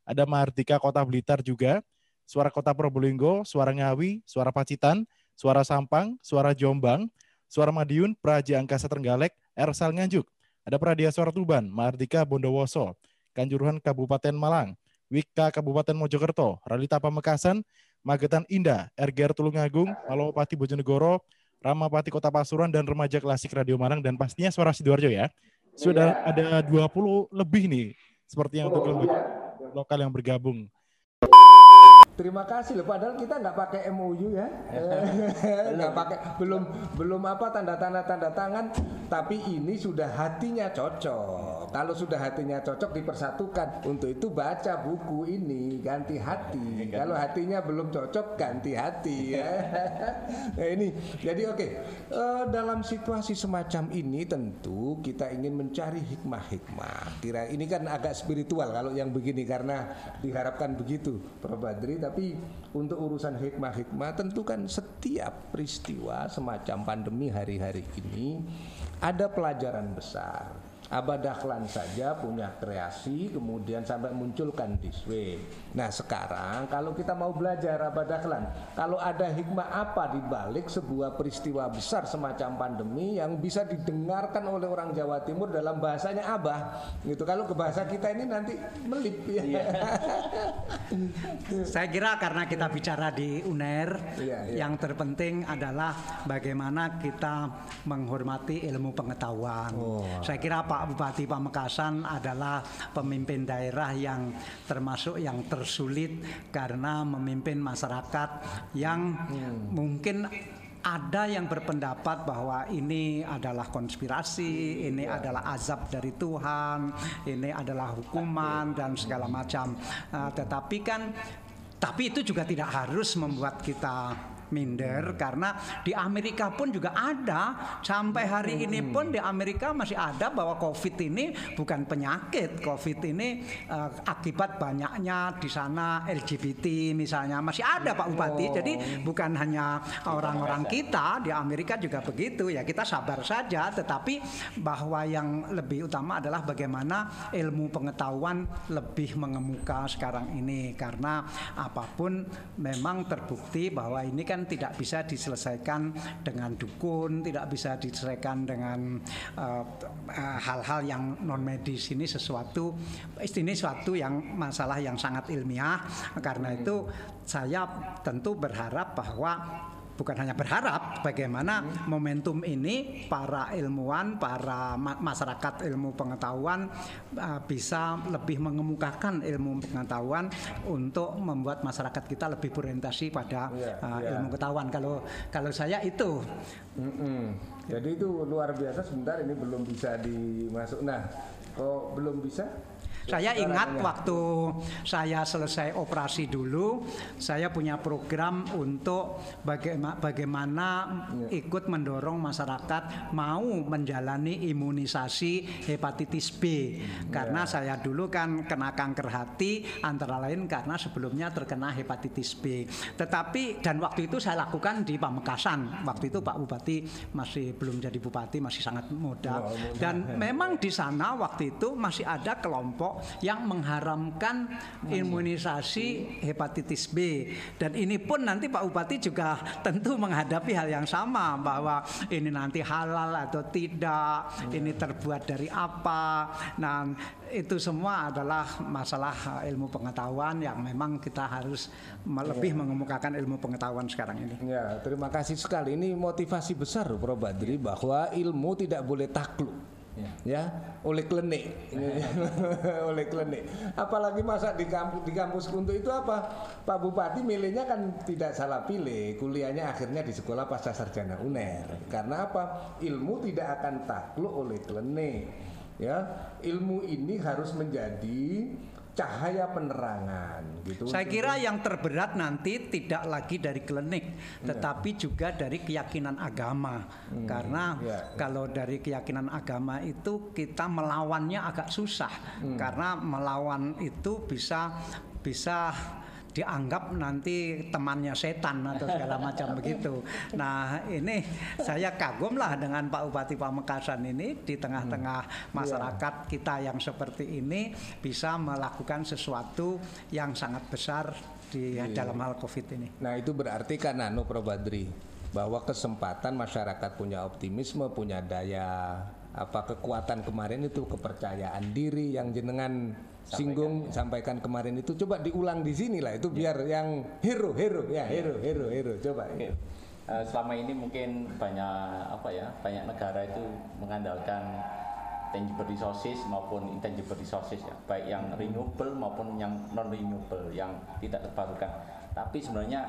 Ada Mahardika Kota Blitar juga, Suara Kota Probolinggo, Suara Ngawi, Suara Pacitan, Suara Sampang, Suara Jombang, Suara Madiun, Praja Angkasa Trenggalek, Ersal Nganjuk. Ada Pradia Suara Tuban, Mardika Bondowoso, Kanjuruhan Kabupaten Malang, Wika Kabupaten Mojokerto, Ralita Pamekasan, Magetan Indah, RGR Tulungagung, Malowapati Bojonegoro, Ramapati Kota Pasuruan, dan Remaja Klasik Radio Malang, dan pastinya Suara Sidoarjo ya. Sudah ada 20 lebih nih, seperti yang untuk lembaga lokal yang bergabung. Terima kasih loh. Padahal kita nggak pakai MOU ya, (laughs) nggak pakai belum belum apa tanda-tanda tanda tangan. Tapi ini sudah hatinya cocok. Kalau sudah hatinya cocok dipersatukan. Untuk itu baca buku ini ganti hati. Kalau hatinya belum cocok ganti hati (laughs) ya. nah ini jadi oke okay. uh, eh, dalam situasi semacam ini tentu kita ingin mencari hikmah-hikmah. Kira ini kan agak spiritual kalau yang begini karena diharapkan begitu, Prof. Badri tapi untuk urusan hikmah-hikmah tentu kan setiap peristiwa semacam pandemi hari-hari ini ada pelajaran besar Abah Dahlan saja punya kreasi kemudian sampai munculkan Diswe. Nah sekarang kalau kita mau belajar Abah Dahlan, kalau ada hikmah apa di balik sebuah peristiwa besar semacam pandemi yang bisa didengarkan oleh orang Jawa Timur dalam bahasanya Abah, gitu. Kalau ke bahasa kita ini nanti melip ya. Iya. (laughs) Saya kira karena kita bicara di UNER, iya, iya. yang terpenting adalah bagaimana kita menghormati ilmu pengetahuan. Oh. Saya kira Pak Pak Bupati Pamekasan adalah pemimpin daerah yang termasuk yang tersulit karena memimpin masyarakat yang hmm. mungkin ada yang berpendapat bahwa ini adalah konspirasi, ini ya. adalah azab dari Tuhan, ini adalah hukuman dan segala macam. Uh, tetapi kan, tapi itu juga tidak harus membuat kita minder karena di Amerika pun juga ada. Sampai hari ini pun di Amerika masih ada bahwa COVID ini bukan penyakit. COVID ini uh, akibat banyaknya di sana LGBT misalnya. Masih ada Pak Bupati. Oh. jadi bukan hanya orang-orang kita di Amerika juga begitu. Ya kita sabar saja. Tetapi bahwa yang lebih utama adalah bagaimana ilmu pengetahuan lebih mengemuka sekarang ini. Karena apa pun memang terbukti bahwa ini kan kan tidak bisa diselesaikan dengan dukun, tidak bisa diselesaikan dengan uh, uh, hal-hal yang non medis ini sesuatu ini suatu yang masalah yang sangat ilmiah. Karena itu saya tentu berharap bahwa bukan hanya berharap bagaimana momentum ini para ilmuwan, para ma masyarakat ilmu pengetahuan uh, bisa lebih mengemukakan ilmu pengetahuan untuk membuat masyarakat kita lebih berorientasi pada uh, yeah. ilmu pengetahuan. Kalau kalau saya itu. Mm -mm. Jadi itu luar biasa. Sebentar ini belum bisa dimasuk. Nah, kok belum bisa? Saya ingat waktu saya selesai operasi dulu, saya punya program untuk bagaimana, bagaimana ikut mendorong masyarakat mau menjalani imunisasi hepatitis B. Karena iya. saya dulu kan kena kanker hati antara lain karena sebelumnya terkena hepatitis B. Tetapi dan waktu itu saya lakukan di Pamekasan. Waktu itu Pak Bupati masih belum jadi bupati, masih sangat muda. Dan memang di sana waktu itu masih ada kelompok yang mengharamkan imunisasi hepatitis B. Dan ini pun nanti Pak Bupati juga tentu menghadapi hal yang sama bahwa ini nanti halal atau tidak ini terbuat dari apa. Nah itu semua adalah masalah ilmu pengetahuan yang memang kita harus lebih mengemukakan ilmu pengetahuan sekarang ini. Ya, terima kasih sekali. Ini motivasi besar Prof. Badri bahwa ilmu tidak boleh takluk ya, ya oleh klinik. (laughs) Oleh klinik. Apalagi masa di kampus di kampus untuk itu apa? Pak Bupati milihnya kan tidak salah pilih. Kuliahnya akhirnya di sekolah pasca sarjana UNER. Karena apa? Ilmu tidak akan takluk oleh klinik. Ya ilmu ini harus menjadi cahaya penerangan gitu. Saya kira yang terberat nanti tidak lagi dari klinik, tetapi juga dari keyakinan agama. Karena ya. kalau dari keyakinan agama itu kita melawannya agak susah, karena melawan itu bisa bisa dianggap nanti temannya setan atau segala macam begitu. Nah ini saya kagum lah dengan Pak Bupati Pamekasan ini di tengah-tengah masyarakat kita yang seperti ini bisa melakukan sesuatu yang sangat besar di dalam hal COVID ini. Nah itu berarti kan anu Prof Badri bahwa kesempatan masyarakat punya optimisme, punya daya apa kekuatan kemarin itu kepercayaan diri yang jenengan singgung sampaikan kemarin itu. Coba diulang di sini lah itu biar yang hero hero ya hero hero hero coba. Oke. Eh, selama ini mungkin banyak apa ya banyak negara itu mengandalkan tangible resources maupun intangible resources ya. Baik yang renewable maupun yang non renewable yang tidak terbarukan. Tapi sebenarnya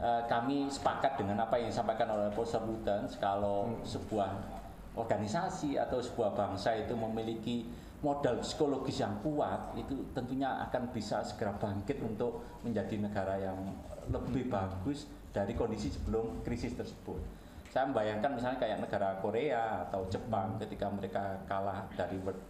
eh, kami sepakat dengan apa yang disampaikan oleh Profesor Lutens kalau sebuah organisasi atau sebuah bangsa itu memiliki modal psikologis yang kuat itu tentunya akan bisa segera bangkit untuk menjadi negara yang lebih bagus dari kondisi sebelum krisis tersebut. Saya membayangkan misalnya kayak negara Korea atau Jepang ketika mereka kalah dari World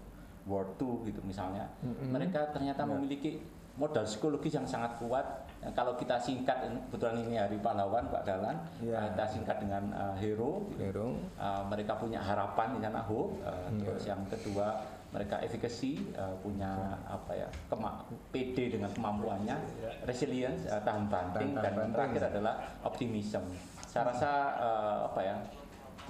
War II gitu misalnya, mereka ternyata memiliki modal psikologis yang sangat kuat. Nah, kalau kita singkat, kebetulan ini hari pahlawan Pak Dalan, Ya. kita singkat dengan uh, hero. hero. Uh, mereka punya harapan di sana hope. Uh, terus yang kedua mereka efficacy uh, punya apa ya kema PD dengan kemampuannya. Resilience uh, tahan banting. Tahan dan banting. terakhir adalah optimism. Saya rasa uh, apa ya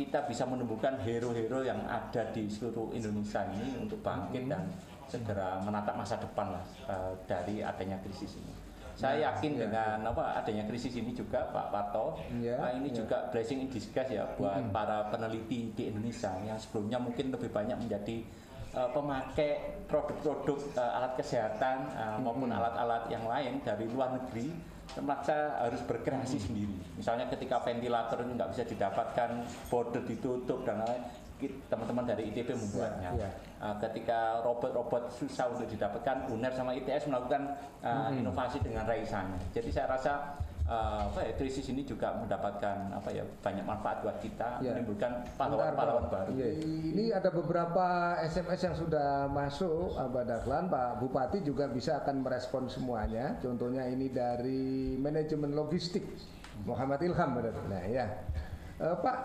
kita bisa menemukan hero-hero yang ada di seluruh Indonesia ini untuk bangkit dan segera menatap masa depan lah uh, dari adanya krisis ini. Saya yakin ya. dengan apa adanya krisis ini juga Pak Parto, Ya, uh, ini ya. juga blessing in disguise ya buat para peneliti di Indonesia yang sebelumnya mungkin lebih banyak menjadi uh, pemakai produk-produk uh, alat kesehatan uh, maupun alat-alat yang lain dari luar negeri terpaksa harus berkreasi sendiri. Misalnya ketika ventilator itu nggak bisa didapatkan, border ditutup dan lain-lain, ki- teman-teman dari ITB membuatnya. Ya, ya. Uh, ketika robot-robot susah untuk didapatkan, UNER sama ITS melakukan uh, inovasi dengan raisannya. Jadi saya rasa uh, apa ya, krisis ini juga mendapatkan apa ya banyak manfaat buat kita, Ya. menimbulkan pahlawan-pahlawan baru. Iya, Ini ada beberapa SMS yang sudah masuk, Abah Dahlan, Pak Bupati juga bisa akan merespon semuanya. Contohnya ini dari manajemen logistik Muhammad Ilham. benar. Nah ya, Eh, Pak,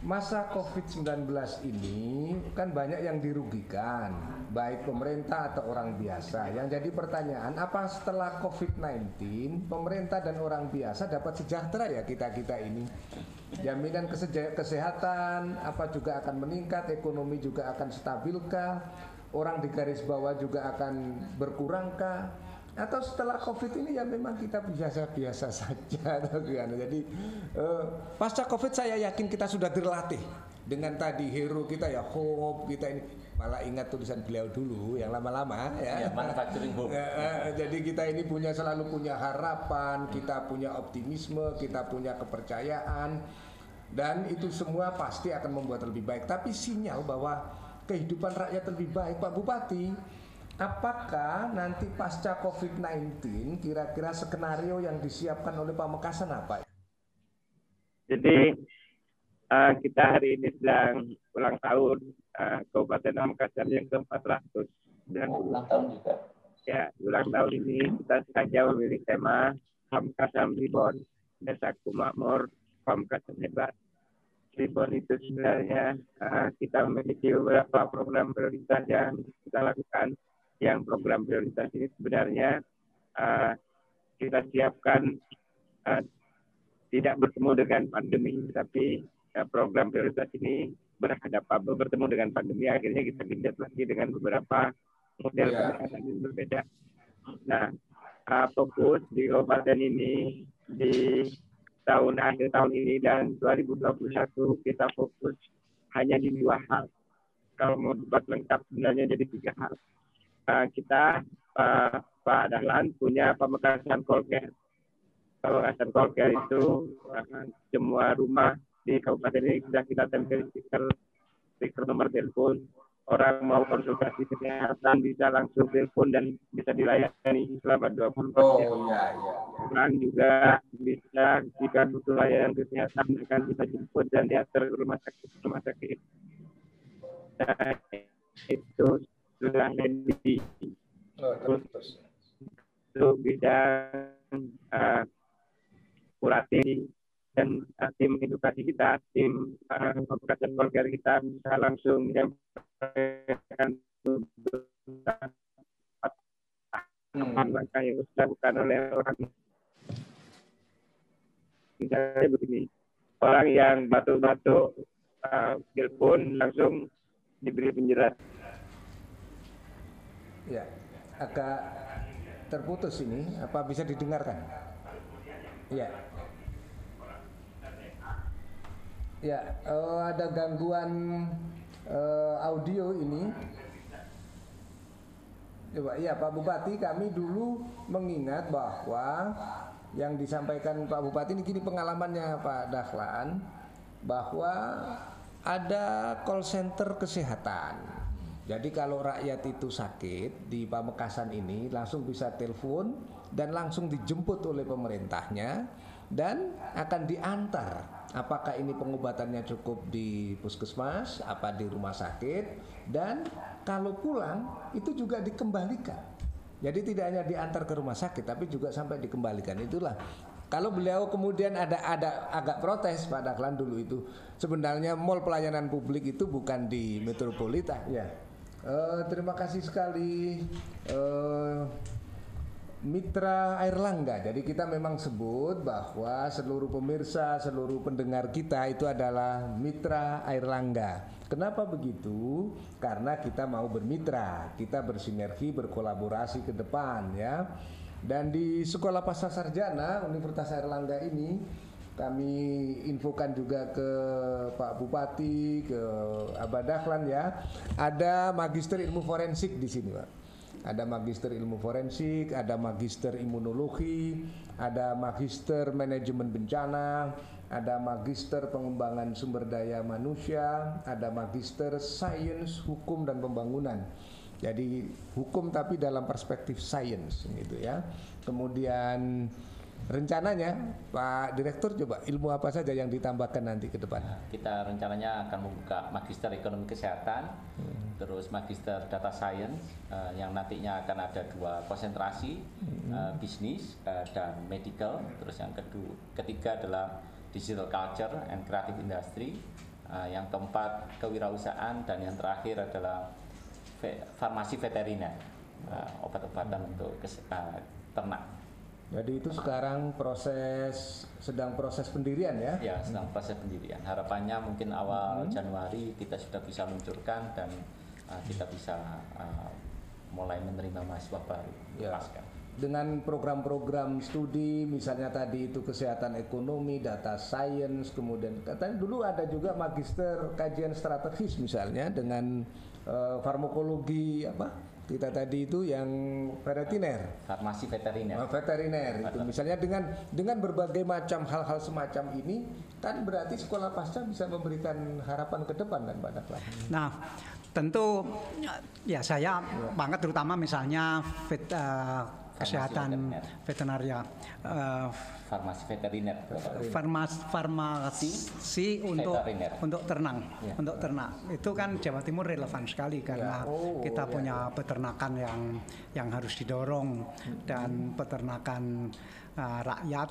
masa COVID-19 ini kan banyak yang dirugikan, baik pemerintah atau orang biasa. Yang jadi pertanyaan, apa setelah COVID-19 pemerintah dan orang biasa dapat sejahtera ya kita-kita ini? Jaminan kesehatan apa juga akan meningkat, ekonomi juga akan stabilkah, orang di garis bawah juga akan berkurangkah? Atau setelah COVID ini ya memang kita biasa-biasa saja. (laughs) Jadi eh, pasca COVID saya yakin kita sudah terlatih dengan tadi hero kita ya hope kita ini malah ingat tulisan beliau dulu yang lama-lama ya. Ya, manufacturing hope. (laughs) Eh, eh, jadi kita ini punya selalu punya harapan, kita punya optimisme, kita punya kepercayaan dan itu semua pasti akan membuat lebih baik. Tapi sinyal bahwa kehidupan rakyat lebih baik, Pak Bupati, apakah nanti pasca COVID-19 kira-kira skenario yang disiapkan oleh Pamekasan apa? Jadi eh, kita hari ini sedang ulang tahun eh, Kabupaten Pamekasan yang ke-400 dan Ulang tahun juga. ya ulang tahun ini kita sengaja memilih tema Pamekasan Reborn Desaku Makmur Pamekasan Hebat Reborn itu sebenarnya eh, kita memiliki beberapa program prioritas yang kita lakukan yang program prioritas ini sebenarnya eh, kita siapkan eh, tidak bertemu dengan pandemi tapi eh, program prioritas ini berhadapan bertemu dengan pandemi akhirnya kita genjot lagi dengan beberapa model pendekatan yang berbeda. Nah, uh, fokus di kabupaten ini di tahun akhir tahun ini dan 2021 kita fokus hanya di dua hal. Kalau mau debat lengkap sebenarnya jadi tiga hal. Uh, kita uh, Pak Dahlan punya care. Pemekaran call care itu uh, semua rumah di kabupaten ini sudah kita tempel stiker stiker nomor telepon orang mau konsultasi kesehatan bisa langsung telepon dan bisa dilayani selama 24 Oh jam. iya iya. Orang juga bisa jika butuh layanan kesehatan akan bisa jemput dan diantar ke rumah sakit rumah sakit. Nah, itu sudah di Oh, itu bidang uh, kuratif dan uh, tim edukasi kita, tim uh, komunikasi keluarga kita bisa langsung menyampaikan Hmm. langkah yang harus dilakukan oleh orang. Misalnya begini. Orang yang batuk-batuk uh, telepon langsung diberi penjelasan Ya, agak terputus ini. Apa bisa didengarkan? Ya. Ya, eh, ada gangguan eh, audio ini. Coba, ya Pak Bupati, kami dulu mengingat bahwa yang disampaikan Pak Bupati ini gini pengalamannya Pak Dahlan bahwa ada call center kesehatan. Jadi kalau rakyat itu sakit di Pamekasan ini langsung bisa telepon dan langsung dijemput oleh pemerintahnya dan akan diantar. Apakah ini pengobatannya cukup di puskesmas, apa di rumah sakit dan kalau pulang itu juga dikembalikan. Jadi tidak hanya diantar ke rumah sakit tapi juga sampai dikembalikan. Itulah kalau beliau kemudian ada ada agak protes Pak Dahlan dulu itu sebenarnya mall pelayanan publik itu bukan di metropolitan. Ya. Eh, terima kasih sekali eh, Mitra Air Langga. Jadi kita memang sebut bahwa seluruh pemirsa, seluruh pendengar kita itu adalah Mitra Air Langga. Kenapa begitu? Karena kita mau bermitra, kita bersinergi, berkolaborasi ke depan ya. Dan di Sekolah Pasca Sarjana Universitas Airlangga ini kami infokan juga ke Pak Bupati, ke Abah Dahlan ya. Ada magister ilmu forensik di sini, Pak. Ada magister ilmu forensik, ada magister imunologi, ada magister manajemen bencana, ada magister pengembangan sumber daya manusia, ada magister sains hukum dan pembangunan. Jadi hukum tapi dalam perspektif sains gitu ya. Kemudian rencananya Pak Direktur coba ilmu apa saja yang ditambahkan nanti ke depan? Kita rencananya akan membuka magister ekonomi kesehatan, terus magister data science eh, yang nantinya akan ada dua konsentrasi eh, bisnis eh, dan medical, terus yang kedua ketiga adalah digital culture and creative industry, eh, yang keempat kewirausahaan dan yang terakhir adalah ve- farmasi veteriner, eh, obat-obatan untuk kes- eh, ternak. Jadi itu sekarang proses sedang proses pendirian ya? Ya, sedang proses pendirian. Harapannya mungkin awal Januari kita sudah bisa luncurkan dan uh, kita bisa uh, mulai menerima mahasiswa baru Ya. pasca. Dengan program-program studi, misalnya tadi itu kesehatan ekonomi, data science, kemudian katanya dulu ada juga magister kajian strategis misalnya dengan eh, farmakologi apa kita tadi itu yang veteriner. Farmasi veteriner. Oh, veteriner itu misalnya dengan dengan berbagai macam hal-hal semacam ini kan berarti sekolah pasca bisa memberikan harapan ke depan kan Pak Dahlan. Nah, tentu ya saya banget terutama misalnya vet, eh, kesehatan veterinaria eh, Farmasi veteriner. farmas farmasi untuk Veteriner. untuk ternak Ya. untuk ternak itu kan Jawa Timur relevan sekali karena Oh, kita ya, punya peternakan yang yang harus didorong dan peternakan uh, rakyat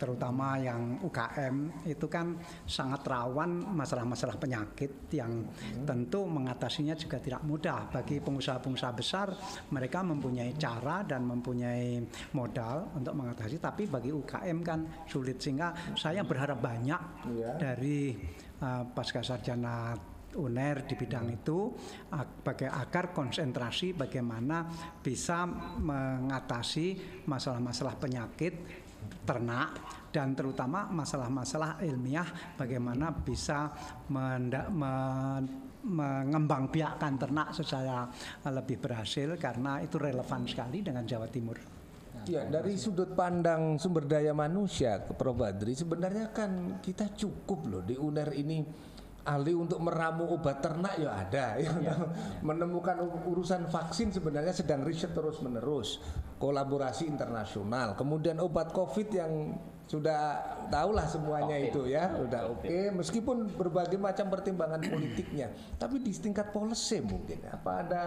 terutama yang UKM itu kan sangat rawan masalah-masalah penyakit yang tentu mengatasinya juga tidak mudah. Bagi pengusaha-pengusaha besar mereka mempunyai cara dan mempunyai modal untuk mengatasi. Tapi bagi UKM kan sulit sehingga saya berharap banyak Iya. dari uh, pasca sarjana UNER di bidang itu ag- baga- agar konsentrasi bagaimana bisa mengatasi masalah-masalah penyakit ternak dan terutama masalah-masalah ilmiah bagaimana bisa menda- men- mengembangbiakkan ternak secara lebih berhasil karena itu relevan sekali dengan Jawa Timur. Ya, dari sudut pandang sumber daya manusia ke Prof. Badri, sebenarnya kan kita cukup loh di UNER ini ahli untuk meramu obat ternak ya ada (laughs) ya, menemukan urusan vaksin sebenarnya sedang riset terus menerus kolaborasi internasional kemudian obat covid yang sudah tahulah semuanya okay. itu ya sudah oke okay. meskipun berbagai macam pertimbangan politiknya tapi di tingkat policy mungkin apa ada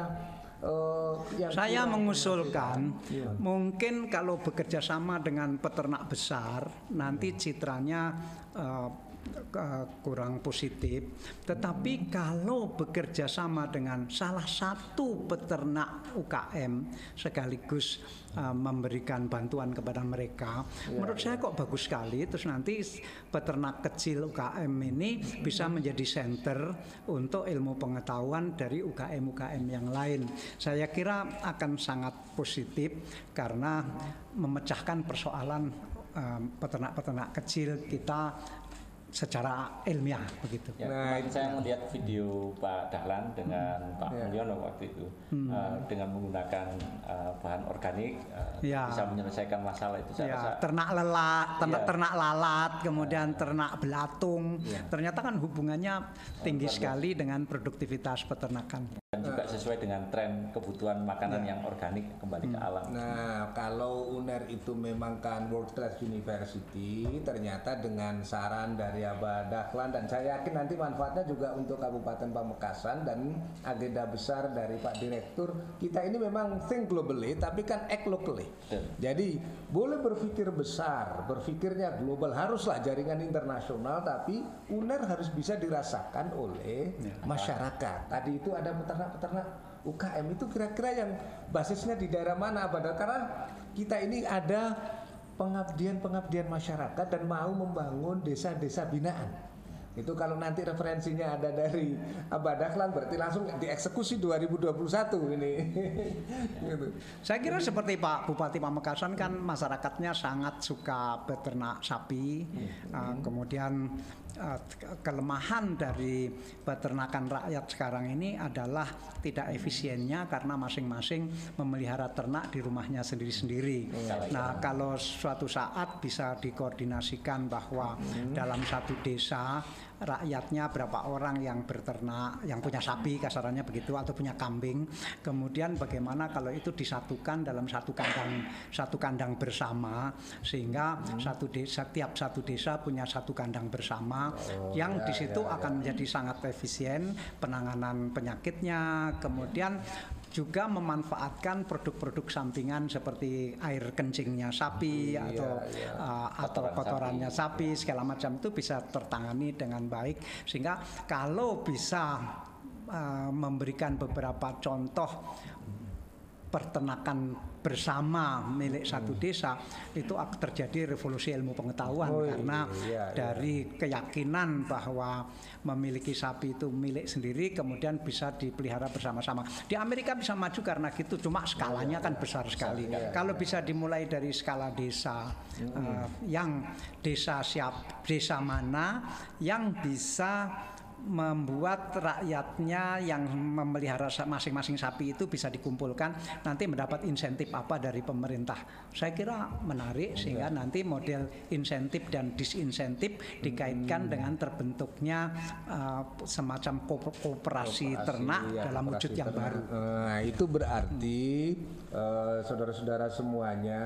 Uh, saya mengusulkan ya. mungkin kalau bekerja sama dengan peternak besar nanti citranya uh, kurang positif. Tetapi kalau bekerja sama dengan salah satu peternak UKM sekaligus uh, memberikan bantuan kepada mereka, ya, menurut ya. saya kok bagus sekali. Terus nanti peternak kecil UKM ini bisa menjadi center untuk ilmu pengetahuan dari UKM-UKM yang lain. Saya kira akan sangat positif karena memecahkan persoalan peternak-peternak kecil kita secara ilmiah begitu. Ya, nah, itu. saya melihat video Pak Dahlan dengan hmm. Pak ya. Mulyono waktu itu hmm. uh, dengan menggunakan uh, bahan organik uh, ya. bisa menyelesaikan masalah itu. Saya ya. rasa ternak lelat, ternak, ya. ternak lalat, kemudian ya. ternak belatung. Ya. Ternyata kan hubungannya tinggi oh, sekali dengan produktivitas peternakan dan juga sesuai dengan tren kebutuhan makanan ya. yang organik kembali hmm. ke alam. Nah, kalau UNER itu memang kan World Class University, ternyata dengan saran dari Abah Dahlan dan saya yakin nanti manfaatnya juga untuk Kabupaten Pamekasan dan agenda besar dari Pak Direktur, kita ini memang think globally tapi kan act locally. Ya. Jadi boleh berpikir besar, berpikirnya global haruslah jaringan internasional tapi UNER harus bisa dirasakan oleh ya. masyarakat. Tadi itu ada peternak peternak-peternak UKM itu kira-kira yang basisnya di daerah mana Padahal karena kita ini ada pengabdian-pengabdian masyarakat dan mau membangun desa-desa binaan. Itu kalau nanti referensinya ada dari Abah Dahlan berarti langsung dieksekusi 2021 ini. (laughs) gitu. Saya kira seperti Pak Bupati Pamekasan kan masyarakatnya sangat suka beternak sapi. Hmm. Uh, kemudian uh, kelemahan dari peternakan rakyat sekarang ini adalah tidak efisiennya karena masing-masing memelihara ternak di rumahnya sendiri-sendiri. Hmm. Nah, kalau suatu saat bisa dikoordinasikan bahwa hmm. dalam satu desa rakyatnya berapa orang yang berternak, yang punya sapi kasarannya begitu atau punya kambing. Kemudian bagaimana kalau itu disatukan dalam satu kandang satu kandang bersama sehingga hmm. satu desa tiap satu desa punya satu kandang bersama oh, yang ya, di situ ya, ya. akan menjadi sangat efisien penanganan penyakitnya. Kemudian juga memanfaatkan produk-produk sampingan seperti air kencingnya sapi iya, atau iya. Uh, atau kotorannya sapi. sapi segala macam itu bisa tertangani dengan baik sehingga kalau bisa uh, memberikan beberapa contoh peternakan bersama milik satu hmm. desa itu terjadi revolusi ilmu pengetahuan oh, iya, karena iya, iya. dari keyakinan bahwa memiliki sapi itu milik sendiri kemudian bisa dipelihara bersama-sama. Di Amerika bisa maju karena gitu cuma skalanya kan besar sekali. Iya, Kalau bisa dimulai dari skala desa uh, yang desa siap desa mana yang bisa membuat rakyatnya yang memelihara masing-masing sapi itu bisa dikumpulkan nanti mendapat insentif apa dari pemerintah. Saya kira menarik sehingga nanti model insentif dan disinsentif dikaitkan hmm. dengan terbentuknya uh, semacam kooperasi, ternak ya, dalam wujud yang ternak. baru. Nah, itu berarti uh, saudara-saudara semuanya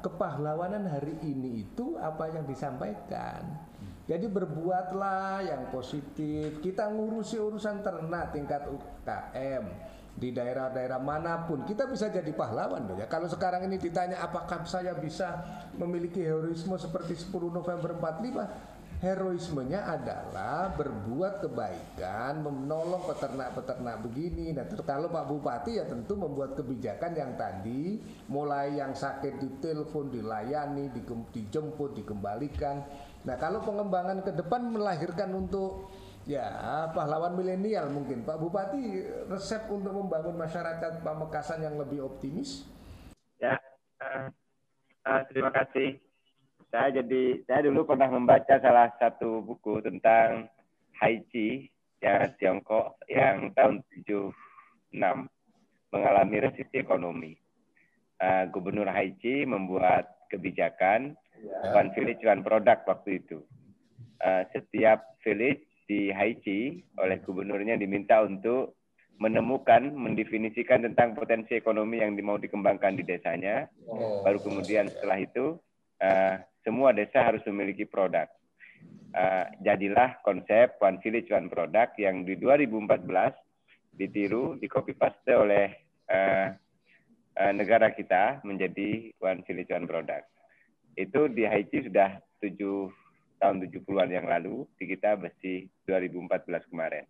kepahlawanan hari ini itu apa yang disampaikan jadi berbuatlah yang positif. Kita ngurusi urusan ternak tingkat UKM di daerah-daerah mana pun kita bisa jadi pahlawan loh ya. Kalau sekarang ini ditanya apakah saya bisa memiliki heroisme seperti 10 November 45? Heroismenya adalah berbuat kebaikan, menolong peternak-peternak begini. Nah, kalau Pak Bupati ya tentu membuat kebijakan yang tadi, mulai yang sakit ditelepon, dilayani, dijemput, dikembalikan Nah, kalau pengembangan ke depan melahirkan untuk ya pahlawan milenial mungkin Pak Bupati resep untuk membangun masyarakat Pamekasan yang lebih optimis? Ya, uh, uh, terima kasih. Saya jadi saya dulu pernah membaca salah satu buku tentang Haiji ya Tiongkok yang tahun 76 mengalami resesi ekonomi. Uh, Gubernur Haiji membuat kebijakan one village one product waktu itu. Uh, setiap village di Haiti oleh gubernurnya diminta untuk menemukan, mendefinisikan tentang potensi ekonomi yang mau dikembangkan di desanya. Baru kemudian setelah itu uh, semua desa harus memiliki produk. Uh, jadilah konsep One Village One Product yang di 2014 ditiru, di copy paste oleh uh, uh, negara kita menjadi One Village One Product. Itu di Haiti sudah tujuh tahun 70-an yang lalu, di kita masih 2014 kemarin.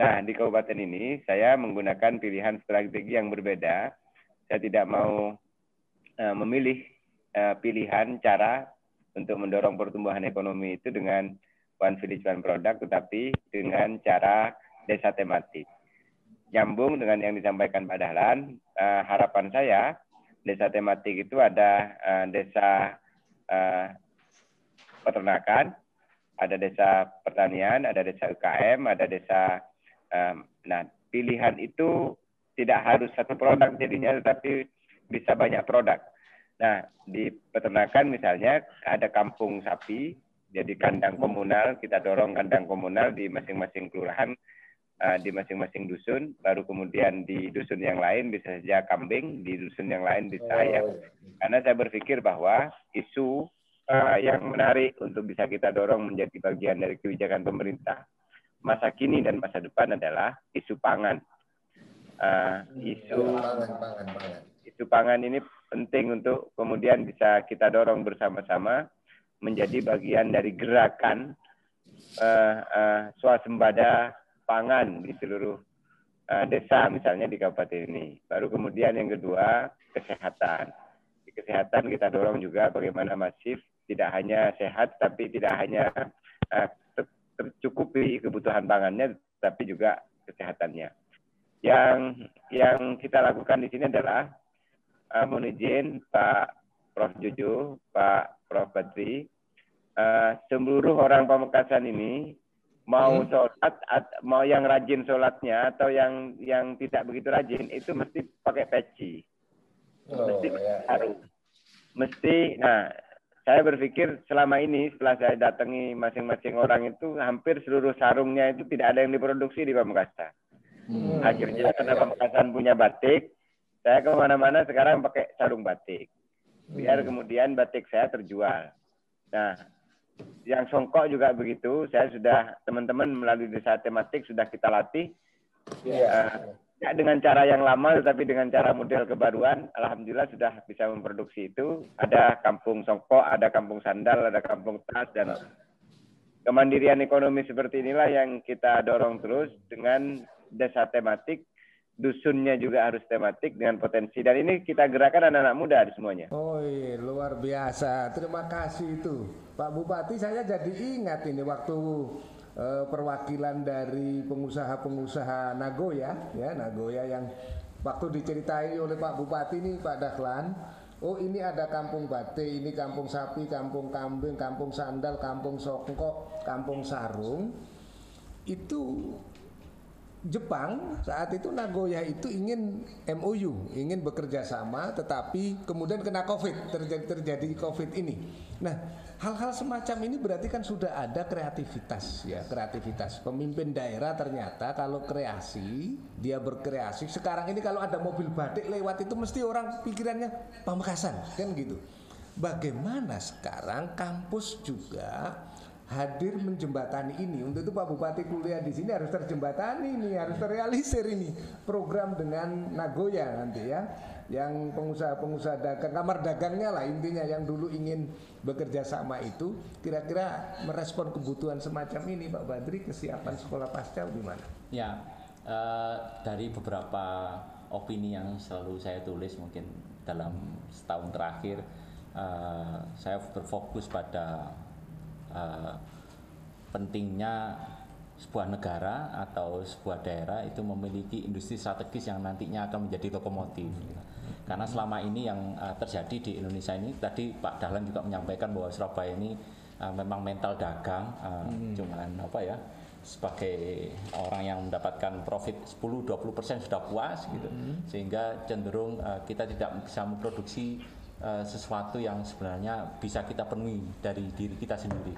Nah, di kabupaten ini saya menggunakan pilihan strategi yang berbeda. Saya tidak mau uh, memilih uh, pilihan cara untuk mendorong pertumbuhan ekonomi itu dengan one village one product, tetapi dengan cara desa tematik. Nyambung dengan yang disampaikan Pak Dahlan, uh, harapan saya desa tematik itu ada uh, desa uh, peternakan, ada desa pertanian, ada desa UKM, ada desa Um, nah, pilihan itu tidak harus satu produk jadinya, tetapi bisa banyak produk. Nah, di peternakan misalnya ada kampung sapi, jadi kandang komunal, kita dorong kandang komunal di masing-masing kelurahan, uh, di masing-masing dusun, baru kemudian di dusun yang lain bisa saja kambing, di dusun yang lain bisa ayam. Karena saya berpikir bahwa isu uh, yang menarik untuk bisa kita dorong menjadi bagian dari kebijakan pemerintah masa kini dan masa depan adalah isu pangan. Uh, isu pangan, pangan, pangan. Isu pangan ini penting untuk kemudian bisa kita dorong bersama-sama menjadi bagian dari gerakan uh, uh, swasembada pangan di seluruh uh, desa misalnya di kabupaten ini. Baru kemudian yang kedua kesehatan. Di kesehatan kita dorong juga bagaimana masif tidak hanya sehat tapi tidak hanya uh, tercukupi kebutuhan pangannya, tapi juga kesehatannya. Yang yang kita lakukan di sini adalah uh, mohon izin Pak Prof. Jojo, Pak Prof. Badri, uh, seluruh orang Pamekasan ini mau hmm. sholat, mau yang rajin sholatnya atau yang yang tidak begitu rajin itu mesti pakai peci, oh, mesti ya. harus, mesti. Nah, saya berpikir selama ini setelah saya datangi masing-masing orang itu hampir seluruh sarungnya itu tidak ada yang diproduksi di Pamekasan. Hmm. Akhirnya karena Pamekasan punya batik, saya ke mana-mana sekarang pakai sarung batik. Biar hmm. kemudian batik saya terjual. Nah, yang songkok juga begitu. Saya sudah teman-teman melalui desa tematik sudah kita latih. Yeah. Uh, ya dengan cara yang lama tetapi dengan cara model kebaruan alhamdulillah sudah bisa memproduksi itu ada kampung songkok ada kampung sandal ada kampung tas dan kemandirian ekonomi seperti inilah yang kita dorong terus dengan desa tematik dusunnya juga harus tematik dengan potensi dan ini kita gerakan anak-anak muda semuanya. Oh iya, luar biasa. Terima kasih itu. Pak Bupati saya jadi ingat ini waktu uh, perwakilan dari pengusaha-pengusaha Nagoya ya Nagoya yang waktu diceritai oleh Pak Bupati ini Pak Dahlan Oh ini ada kampung bate, ini kampung sapi, kampung kambing, kampung sandal, kampung songkok, kampung sarung Itu Jepang saat itu Nagoya itu ingin MOU, ingin bekerja sama, tetapi kemudian kena COVID, terjadi terjadi COVID ini. Nah, hal-hal semacam ini berarti kan sudah ada kreativitas ya, kreativitas. Pemimpin daerah ternyata kalau kreasi, dia berkreasi. Sekarang ini kalau ada mobil batik lewat itu mesti orang pikirannya Pamekasan, kan gitu. Bagaimana sekarang kampus juga hadir menjembatani ini. Untuk itu Pak Bupati kuliah di sini harus terjembatani ini, harus terrealisir ini program dengan Nagoya nanti ya. Yang pengusaha-pengusaha dagang, kamar dagangnya lah intinya yang dulu ingin bekerja sama itu kira-kira merespon kebutuhan semacam ini Pak Badri kesiapan sekolah pasca gimana? Ya, uh, dari beberapa opini yang selalu saya tulis mungkin dalam setahun terakhir uh, saya berfokus pada uh, pentingnya sebuah negara atau sebuah daerah itu memiliki industri strategis yang nantinya akan menjadi lokomotif. Karena selama ini yang uh, terjadi di Indonesia ini tadi Pak Dahlan juga menyampaikan bahwa Surabaya ini uh, memang mental dagang, uh, hmm. cuman apa ya sebagai orang yang mendapatkan profit 10-20% sudah puas gitu, hmm. sehingga cenderung uh, kita tidak bisa memproduksi uh, sesuatu yang sebenarnya bisa kita penuhi dari diri kita sendiri.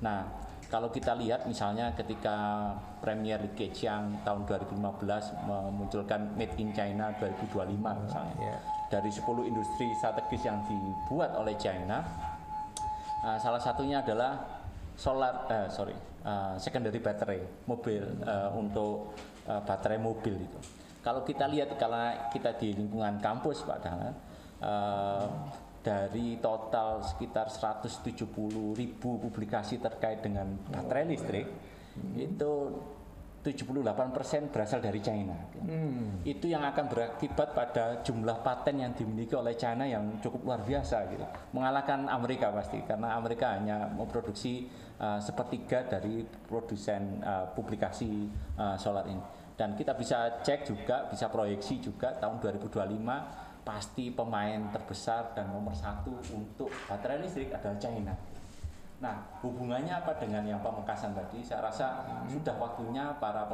Nah, kalau kita lihat misalnya ketika Premier League yang tahun 2015 memunculkan Made in China 2025 misalnya yeah. dari 10 industri strategis yang dibuat oleh China uh, salah satunya adalah solar uh, sorry uh, secondary battery mobil uh, untuk uh, baterai mobil itu kalau kita lihat karena kita di lingkungan kampus Pak Dahlan uh, dari total sekitar 170 ribu publikasi terkait dengan baterai listrik hmm. itu 78% berasal dari China. Hmm. Itu yang akan berakibat pada jumlah paten yang dimiliki oleh China yang cukup luar biasa gitu. Mengalahkan Amerika pasti karena Amerika hanya memproduksi uh, sepertiga dari produsen uh, publikasi uh, solar ini. Dan kita bisa cek juga, bisa proyeksi juga tahun 2025 pasti pemain terbesar dan nomor satu untuk baterai listrik adalah China. Nah, hubungannya apa dengan yang pemekasan tadi? Saya rasa sudah waktunya para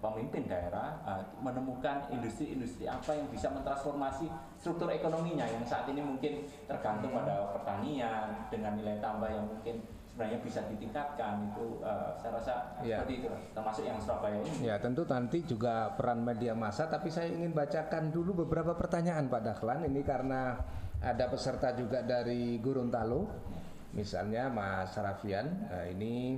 pemimpin daerah uh, menemukan industri-industri apa yang bisa mentransformasi struktur ekonominya yang saat ini mungkin tergantung pada pertanian dengan nilai tambah yang mungkin sebenarnya bisa ditingkatkan itu uh, saya rasa ya. seperti itu termasuk yang Surabaya ini. Ya tentu nanti juga peran media massa tapi saya ingin bacakan dulu beberapa pertanyaan Pak Dahlan ini karena ada peserta juga dari Gorontalo misalnya Mas Rafian nah, ini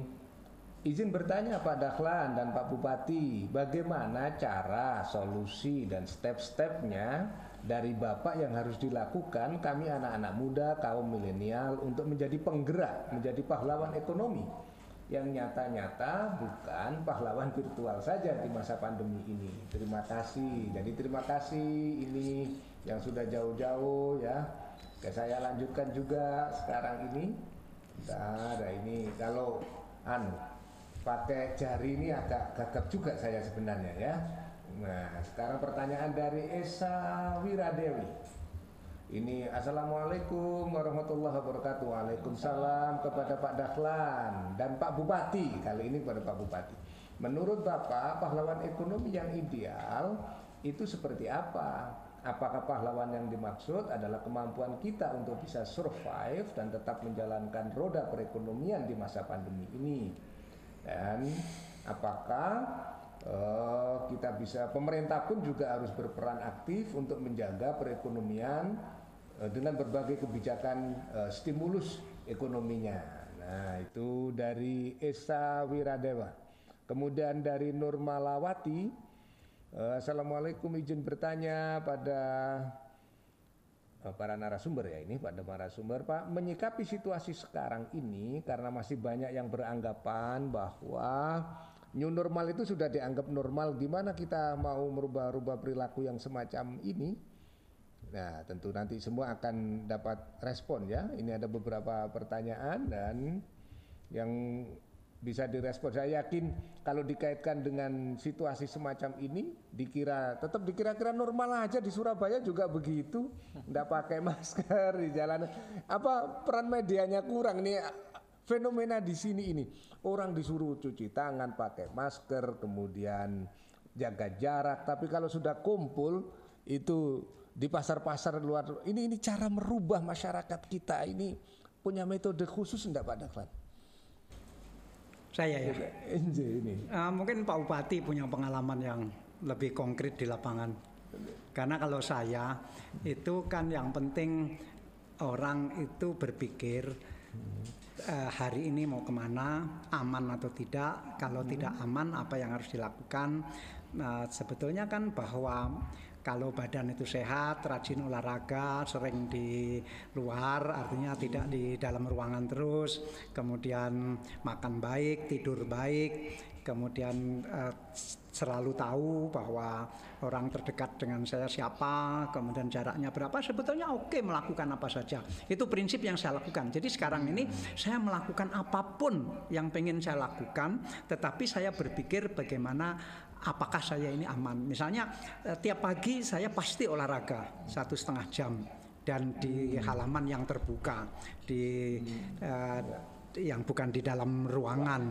izin bertanya Pak Dahlan dan Pak Bupati bagaimana cara solusi dan step-stepnya dari Bapak yang harus dilakukan kami anak-anak muda, kaum milenial untuk menjadi penggerak, menjadi pahlawan ekonomi yang nyata-nyata bukan pahlawan virtual saja di masa pandemi ini. Terima kasih. Jadi terima kasih ini yang sudah jauh-jauh ya. Oke, saya lanjutkan juga sekarang ini. Nah, ada ini kalau anu pakai jari ini agak gagap juga saya sebenarnya ya. Nah, sekarang pertanyaan dari Esa Wiradewi. Ini Assalamualaikum warahmatullahi wabarakatuh Waalaikumsalam kepada Pak Dahlan Dan Pak Bupati Kali ini kepada Pak Bupati Menurut Bapak pahlawan ekonomi yang ideal Itu seperti apa? Apakah pahlawan yang dimaksud adalah kemampuan kita untuk bisa survive Dan tetap menjalankan roda perekonomian di masa pandemi ini Dan apakah uh, kita bisa pemerintah pun juga harus berperan aktif untuk menjaga perekonomian uh, dengan berbagai kebijakan uh, stimulus ekonominya. Nah, itu dari Esa Wiradewa. Kemudian dari Nurmalawati, uh, Assalamualaikum izin bertanya pada para narasumber ya ini pada narasumber Pak menyikapi situasi sekarang ini karena masih banyak yang beranggapan bahwa new normal itu sudah dianggap normal. Gimana kita mau merubah-rubah perilaku yang semacam ini? Nah tentu nanti semua akan dapat respon ya. Ini ada beberapa pertanyaan dan yang bisa direspon. Saya yakin kalau dikaitkan dengan situasi semacam ini dikira tetap dikira-kira normal aja. Di Surabaya juga begitu. Tidak pakai (laughs) masker di jalan. Apa peran medianya kurang nih fenomena di sini ini orang disuruh cuci tangan pakai masker kemudian jaga jarak tapi kalau sudah kumpul itu di pasar-pasar luar ini ini cara merubah masyarakat kita ini punya metode khusus enggak Pak Daklan? Saya ya. ini. Uh, mungkin Pak Bupati punya pengalaman yang lebih konkret di lapangan. Karena kalau saya itu kan yang penting orang itu berpikir uh, hari ini mau ke mana, aman atau tidak. Kalau hmm. tidak aman, apa yang harus dilakukan? Nah, sebetulnya kan bahwa kalau badan itu sehat, rajin olahraga, sering di luar, artinya tidak di dalam ruangan terus, kemudian makan baik, tidur baik, kemudian uh, selalu tahu bahwa orang terdekat dengan saya siapa, kemudian jaraknya berapa, sebetulnya oke melakukan apa saja. Itu prinsip yang saya lakukan. Jadi sekarang ini saya melakukan apa pun yang pengen saya lakukan, tetapi saya berpikir bagaimana apakah saya ini aman. Misalnya eh, tiap pagi saya pasti olahraga satu setengah jam dan di halaman yang terbuka di uh, yang bukan di dalam ruangan.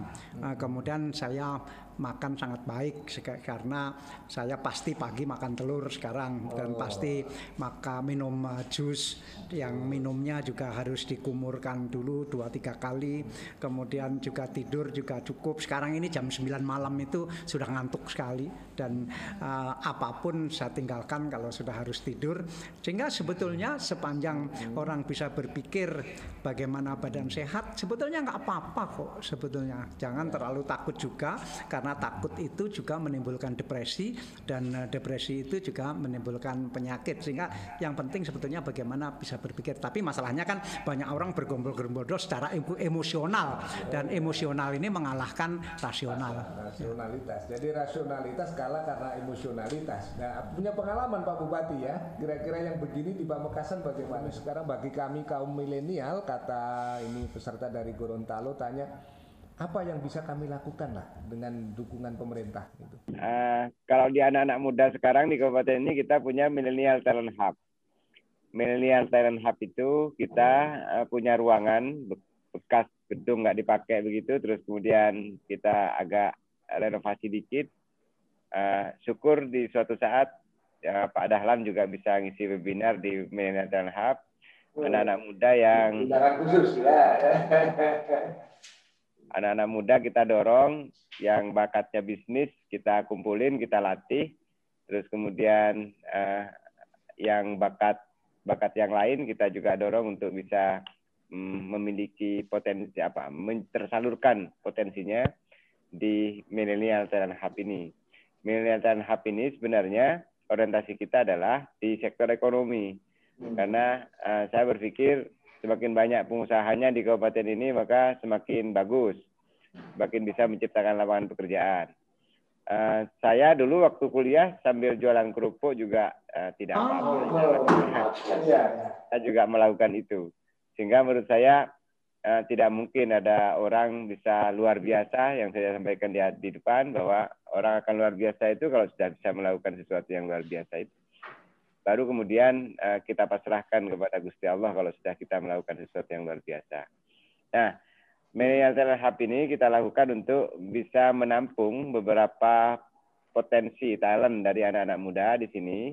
Uh, kemudian saya makan sangat baik karena saya pasti pagi makan telur sekarang dan pasti maka minum uh, jus yang minumnya juga harus dikumurkan dulu dua tiga kali. Kemudian juga tidur juga cukup. Sekarang ini jam 9 malam itu sudah ngantuk sekali dan uh, apa pun saya tinggalkan kalau sudah harus tidur. Sehingga sebetulnya sepanjang orang bisa berpikir bagaimana badan sehat sebetulnya nggak apa-apa kok sebetulnya. Jangan terlalu takut juga karena takut itu juga menimbulkan depresi dan uh, depresi itu juga menimbulkan penyakit. Sehingga yang penting sebetulnya bagaimana bisa berpikir. Tapi masalahnya kan banyak orang bergombol-gombol secara emosional. Dan emosional ini mengalahkan rasional. Rasionalitas. Jadi rasionalitas kalah karena emosionalitas. Nah punya pengalaman Pak Bupati ya. Kira-kira yang begini di Pamekasan bagaimana? Sekarang bagi kami kaum milenial kata ini peserta dari Gorontalo tanya apa yang bisa kami lakukan lah dengan dukungan pemerintah gitu. Uh, kalau di anak-anak muda sekarang di kabupaten ini kita punya Millennial Talent Hub. Millennial Talent Hub itu kita uh, punya ruangan bekas gedung nggak dipakai begitu, terus kemudian kita agak renovasi dikit. Uh, syukur di suatu saat ya, Pak Dahlan juga bisa ngisi webinar di Millennial Talent Hub. Anak-anak muda yang khusus ya. (laughs) anak-anak muda kita dorong yang bakatnya bisnis kita kumpulin kita latih. Terus kemudian uh, yang bakat bakat yang lain kita juga dorong untuk bisa um, memiliki potensi apa tersalurkan potensinya di milenial talent hub ini. Milenial talent hub ini sebenarnya orientasi kita adalah di sektor ekonomi. Hmm. karena uh, saya berpikir semakin banyak pengusahanya di kabupaten ini maka semakin bagus, semakin bisa menciptakan lapangan pekerjaan. Uh, saya dulu waktu kuliah sambil jualan kerupuk juga uh, tidak apa-apa. Oh, saya juga melakukan itu. Sehingga menurut saya uh, tidak mungkin ada orang bisa luar biasa yang saya sampaikan di, di depan bahwa orang akan luar biasa itu kalau sudah bisa melakukan sesuatu yang luar biasa itu baru kemudian uh, kita pasrahkan kepada Gusti Allah kalau sudah kita melakukan sesuatu yang luar biasa. Nah, Millennial Hub ini kita lakukan untuk bisa menampung beberapa potensi talent dari anak-anak muda di sini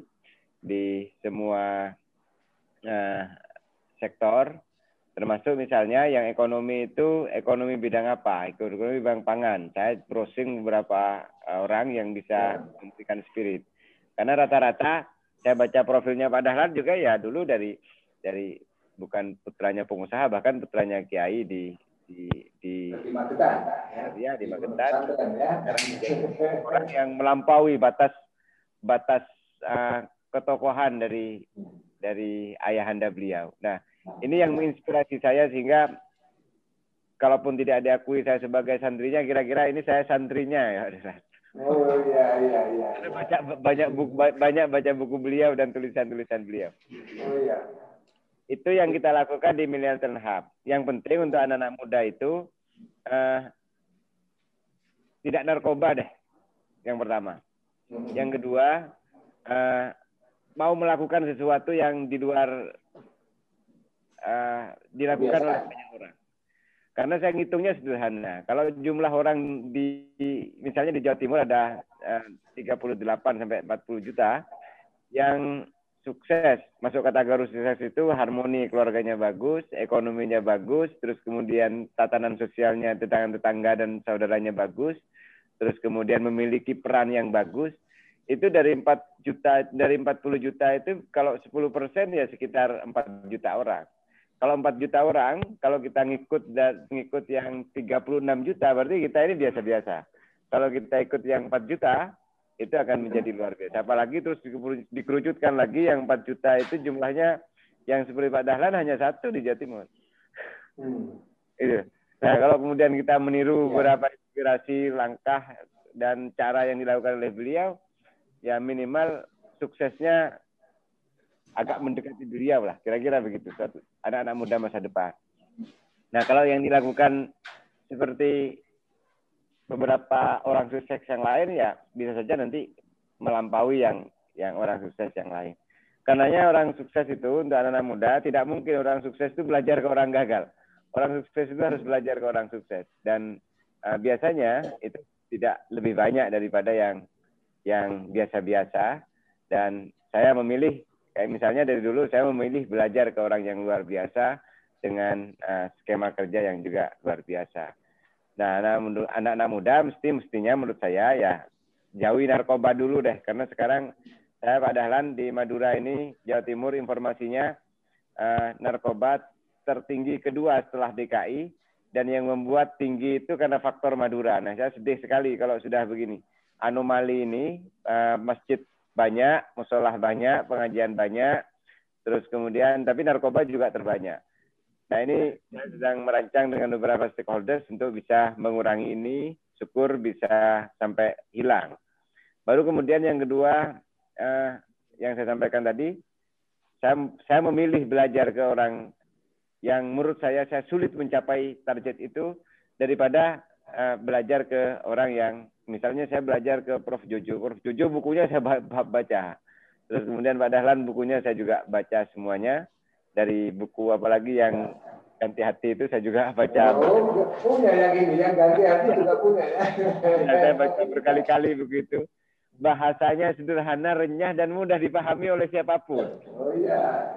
di semua uh, sektor termasuk misalnya yang ekonomi itu ekonomi bidang apa? Ekonomi bidang pangan. Saya browsing beberapa orang yang bisa memberikan spirit. Karena rata-rata saya baca profilnya Pak Dahlan juga ya dulu dari dari bukan putranya pengusaha bahkan putranya kiai di di di, di Magetan ya di Magetan ya. orang yang melampaui batas batas uh, ketokohan dari dari ayahanda beliau. Nah, ini yang menginspirasi saya sehingga kalaupun tidak diakui saya sebagai santrinya, kira-kira ini saya santrinya ya. Oh iya iya iya. Baca banyak buku banyak baca buku beliau dan tulisan-tulisan beliau. Oh iya. Itu yang kita lakukan di Millennial Hub. Yang penting untuk anak-anak muda itu uh, tidak narkoba deh. Yang pertama. Yang kedua uh, mau melakukan sesuatu yang di luar uh, dilakukan Biasa. oleh banyak orang. Karena saya ngitungnya sederhana. Kalau jumlah orang di misalnya di Jawa Timur ada eh, 38 sampai 40 juta yang sukses. Masuk kategori sukses itu harmoni keluarganya bagus, ekonominya bagus, terus kemudian tatanan sosialnya tetangga-tetangga dan saudaranya bagus, terus kemudian memiliki peran yang bagus. Itu dari 4 juta dari 40 juta itu kalau 10% ya sekitar 4 juta orang kalau 4 juta orang, kalau kita ngikut dan ngikut yang 36 juta, berarti kita ini biasa-biasa. Kalau kita ikut yang 4 juta, itu akan menjadi luar biasa. Apalagi terus dikerucutkan lagi yang 4 juta itu jumlahnya yang seperti Pak Dahlan hanya satu di Jawa Timur. Hmm. Itu. Nah, kalau kemudian kita meniru ya. beberapa inspirasi, langkah, dan cara yang dilakukan oleh beliau, ya minimal suksesnya agak mendekati beliau lah, kira-kira begitu. Anak-anak muda masa depan. Nah, kalau yang dilakukan seperti beberapa orang sukses yang lain ya bisa saja nanti melampaui yang yang orang sukses yang lain. Karenanya orang sukses itu untuk anak-anak muda tidak mungkin orang sukses itu belajar ke orang gagal. Orang sukses itu harus belajar ke orang sukses dan uh, biasanya itu tidak lebih banyak daripada yang yang biasa-biasa dan saya memilih kayak misalnya dari dulu saya memilih belajar ke orang yang luar biasa dengan uh, skema kerja yang juga luar biasa. Nah, anak-anak muda mesti mestinya menurut saya ya jauhi narkoba dulu deh karena sekarang saya Pak Dahlan di Madura ini Jawa Timur informasinya uh, narkoba tertinggi kedua setelah DKI dan yang membuat tinggi itu karena faktor Madura. Nah, saya sedih sekali kalau sudah begini. Anomali ini uh, masjid banyak, musolah banyak, pengajian banyak, terus kemudian tapi narkoba juga terbanyak. Nah ini saya sedang merancang dengan beberapa stakeholders untuk bisa mengurangi ini, syukur bisa sampai hilang. Baru kemudian yang kedua eh, yang saya sampaikan tadi, saya, saya memilih belajar ke orang yang menurut saya saya sulit mencapai target itu daripada eh, belajar ke orang yang misalnya saya belajar ke Prof Jojo, Prof Jojo bukunya saya baca, terus kemudian Pak Dahlan bukunya saya juga baca semuanya dari buku apalagi yang ganti hati itu saya juga (laughs) baca. Oh, punya yang ini, yang ganti hati juga punya ya. saya baca berkali-kali begitu. Bahasanya sederhana, renyah dan mudah dipahami oleh siapa pun. Oh iya.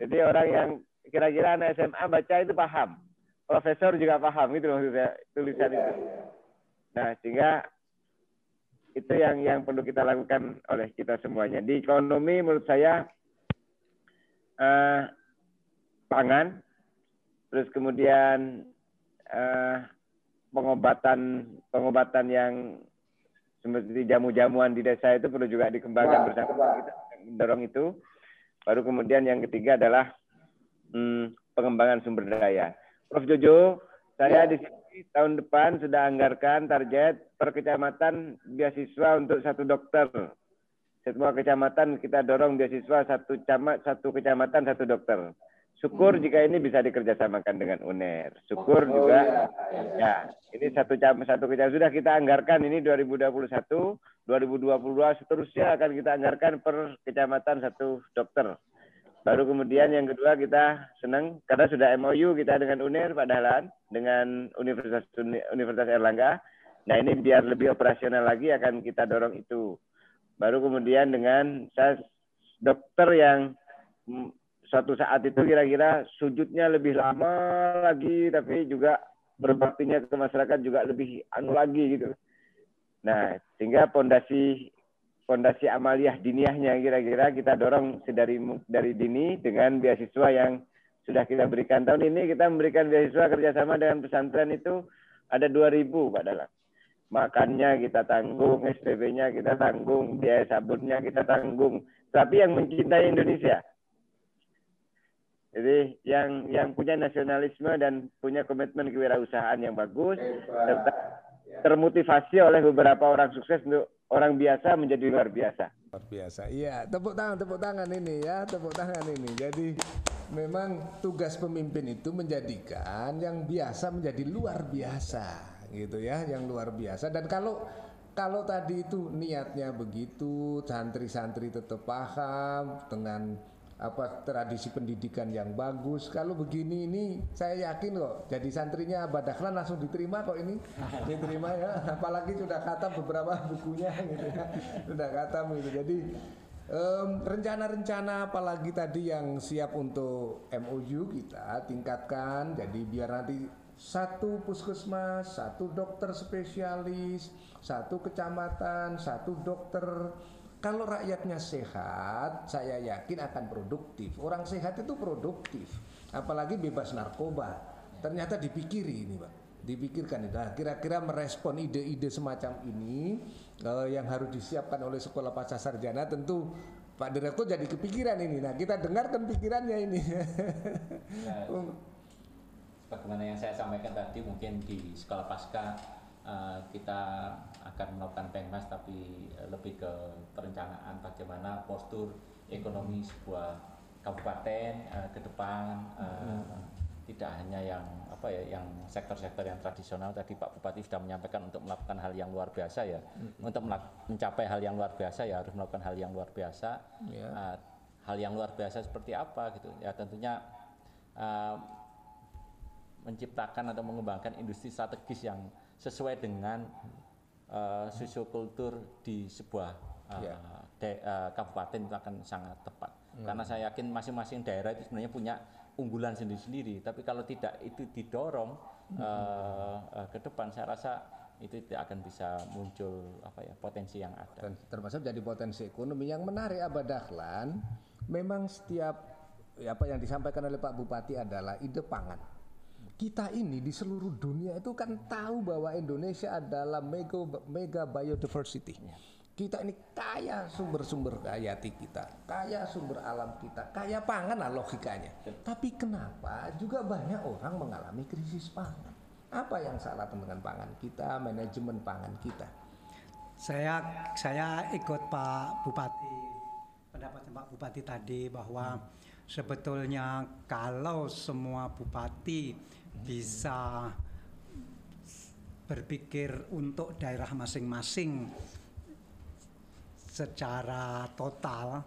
Jadi orang yang kira-kira anak SMA baca itu paham. Profesor juga paham itu maksudnya tulisan itu. Nah, sehingga itu yang yang perlu kita lakukan oleh kita semuanya. Di ekonomi menurut saya uh, pangan, terus kemudian uh, pengobatan pengobatan yang seperti jamu-jamuan di desa itu perlu juga dikembangkan bersama kita mendorong itu. Baru kemudian yang ketiga adalah hmm, pengembangan sumber daya. Prof Jojo, saya ya. di sini tahun depan sudah anggarkan target per kecamatan beasiswa untuk satu dokter semua kecamatan kita dorong beasiswa satu camat satu kecamatan satu dokter. Syukur hmm. jika ini bisa dikerjasamakan dengan UNER. Syukur oh, juga iya, iya. ya ini satu jam satu kecamatan sudah kita anggarkan ini 2021, 2022 seterusnya akan kita anggarkan per kecamatan satu dokter. Baru kemudian yang kedua kita senang karena sudah MOU kita dengan UNER Pak Dahlan dengan Universitas Universitas Erlangga. Nah ini biar lebih operasional lagi akan kita dorong itu. Baru kemudian dengan dokter yang suatu saat itu kira-kira sujudnya lebih lama lagi tapi juga berbaktinya ke masyarakat juga lebih anu lagi gitu. Nah, sehingga pondasi pondasi amaliah diniahnya kira-kira kita dorong sedari dari dini dengan beasiswa yang sudah kita berikan tahun ini kita memberikan beasiswa kerjasama dengan pesantren itu ada 2000 Pak Dalam makannya kita tanggung, SPP-nya kita tanggung, biaya sabunnya kita tanggung. Tapi yang mencintai Indonesia. Jadi yang yang punya nasionalisme dan punya komitmen kewirausahaan yang bagus, serta termotivasi oleh beberapa orang sukses untuk orang biasa menjadi luar biasa. Luar biasa. Iya, tepuk tangan, tepuk tangan ini ya, tepuk tangan ini. Jadi memang tugas pemimpin itu menjadikan yang biasa menjadi luar biasa gitu ya yang luar biasa dan kalau kalau tadi itu niatnya begitu santri-santri tetap paham dengan apa tradisi pendidikan yang bagus. Kalau begini ini saya yakin kok jadi santrinya Abah Dahlan langsung diterima kok ini. (laughs) Diterima ya. Apalagi sudah kata beberapa bukunya gitu ya. Sudah kata gitu. Jadi rencana-rencana um, apalagi tadi yang siap untuk MOU kita tingkatkan. Jadi biar nanti satu puskesmas, satu dokter spesialis, satu kecamatan, satu dokter. Kalau rakyatnya sehat, saya yakin akan produktif. Orang sehat itu produktif, apalagi bebas narkoba. Ternyata dipikiri ini, Pak. Dipikirkan Nah, kira-kira merespon ide-ide semacam ini uh, yang harus disiapkan oleh sekolah pasca sarjana tentu Pak Direktur jadi kepikiran ini. Nah, kita dengarkan pikirannya ini. Ya, bagaimana yang saya sampaikan tadi mungkin di sekolah pasca uh, kita akan melakukan pengmas tapi uh, lebih ke perencanaan bagaimana postur ekonomi sebuah kabupaten uh, ke depan uh, hmm. tidak hanya yang apa ya yang sektor-sektor yang tradisional tadi Pak Bupati sudah menyampaikan untuk melakukan hal yang luar biasa ya hmm. untuk mencapai hal yang luar biasa ya harus melakukan hal yang luar biasa yeah. uh, hal yang luar biasa seperti apa gitu ya tentunya uh, menciptakan atau mengembangkan industri strategis yang sesuai dengan uh, sosiokultur di sebuah uh, Ya. da- uh, kabupaten itu akan sangat tepat. Karena saya yakin masing-masing daerah itu sebenarnya punya unggulan sendiri-sendiri. Tapi kalau tidak itu didorong uh, uh, ke depan, saya rasa itu tidak akan bisa muncul apa ya potensi yang ada. dan termasuk jadi potensi ekonomi yang menarik Abah Dahlan memang setiap ya, apa yang disampaikan oleh Pak Bupati adalah ide pangan kita ini di seluruh dunia itu kan tahu bahwa Indonesia adalah mega mega biodiversity. Kita ini kaya sumber-sumber hayati kita kaya sumber alam kita kaya pangan lah logikanya. Tapi kenapa juga banyak orang mengalami krisis pangan? Apa yang salah dengan pangan kita manajemen pangan kita? Saya saya ikut Pak Bupati pendapatnya Pak Bupati tadi bahwa sebetulnya kalau semua bupati bisa berpikir untuk daerah masing-masing secara total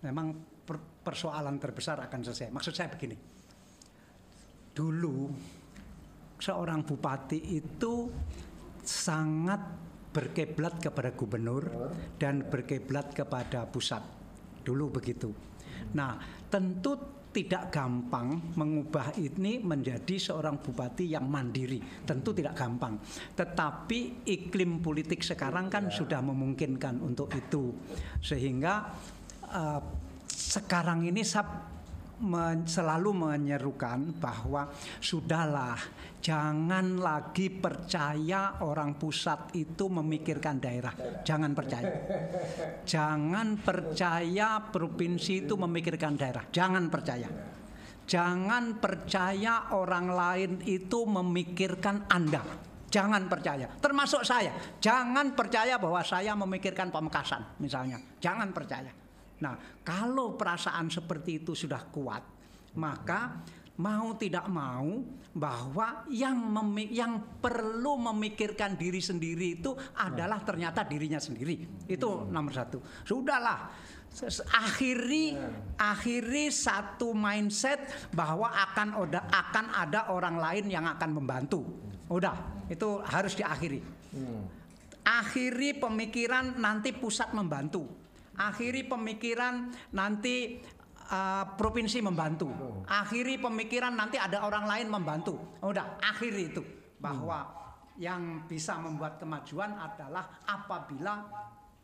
memang per- persoalan terbesar akan selesai. Maksud saya begini. Dulu seorang bupati itu sangat berkeblat kepada gubernur dan berkeblat kepada pusat. Dulu begitu. Nah, tentu tidak gampang mengubah ini menjadi seorang bupati yang mandiri. Tentu tidak gampang. Tetapi iklim politik sekarang kan sudah memungkinkan untuk itu. Sehingga eh, sekarang ini men- selalu menyerukan bahwa sudahlah jangan lagi percaya orang pusat itu memikirkan daerah jangan percaya jangan percaya provinsi itu memikirkan daerah jangan percaya jangan percaya orang lain itu memikirkan Anda Jangan percaya, termasuk saya. Jangan percaya bahwa saya memikirkan Pamekasan, misalnya. Jangan percaya. Nah, kalau perasaan seperti itu sudah kuat, maka mau tidak mau bahwa yang memi- yang perlu memikirkan diri sendiri itu adalah ternyata dirinya sendiri. Itu nomor satu. Sudahlah. Akhiri akhiri satu mindset bahwa akan ada akan ada orang lain yang akan membantu. Udah, itu harus diakhiri. Akhiri pemikiran nanti pusat membantu. Akhiri pemikiran nanti uh, provinsi membantu. Akhiri pemikiran nanti ada orang lain membantu. Udah, akhiri itu bahwa yang bisa membuat kemajuan adalah apabila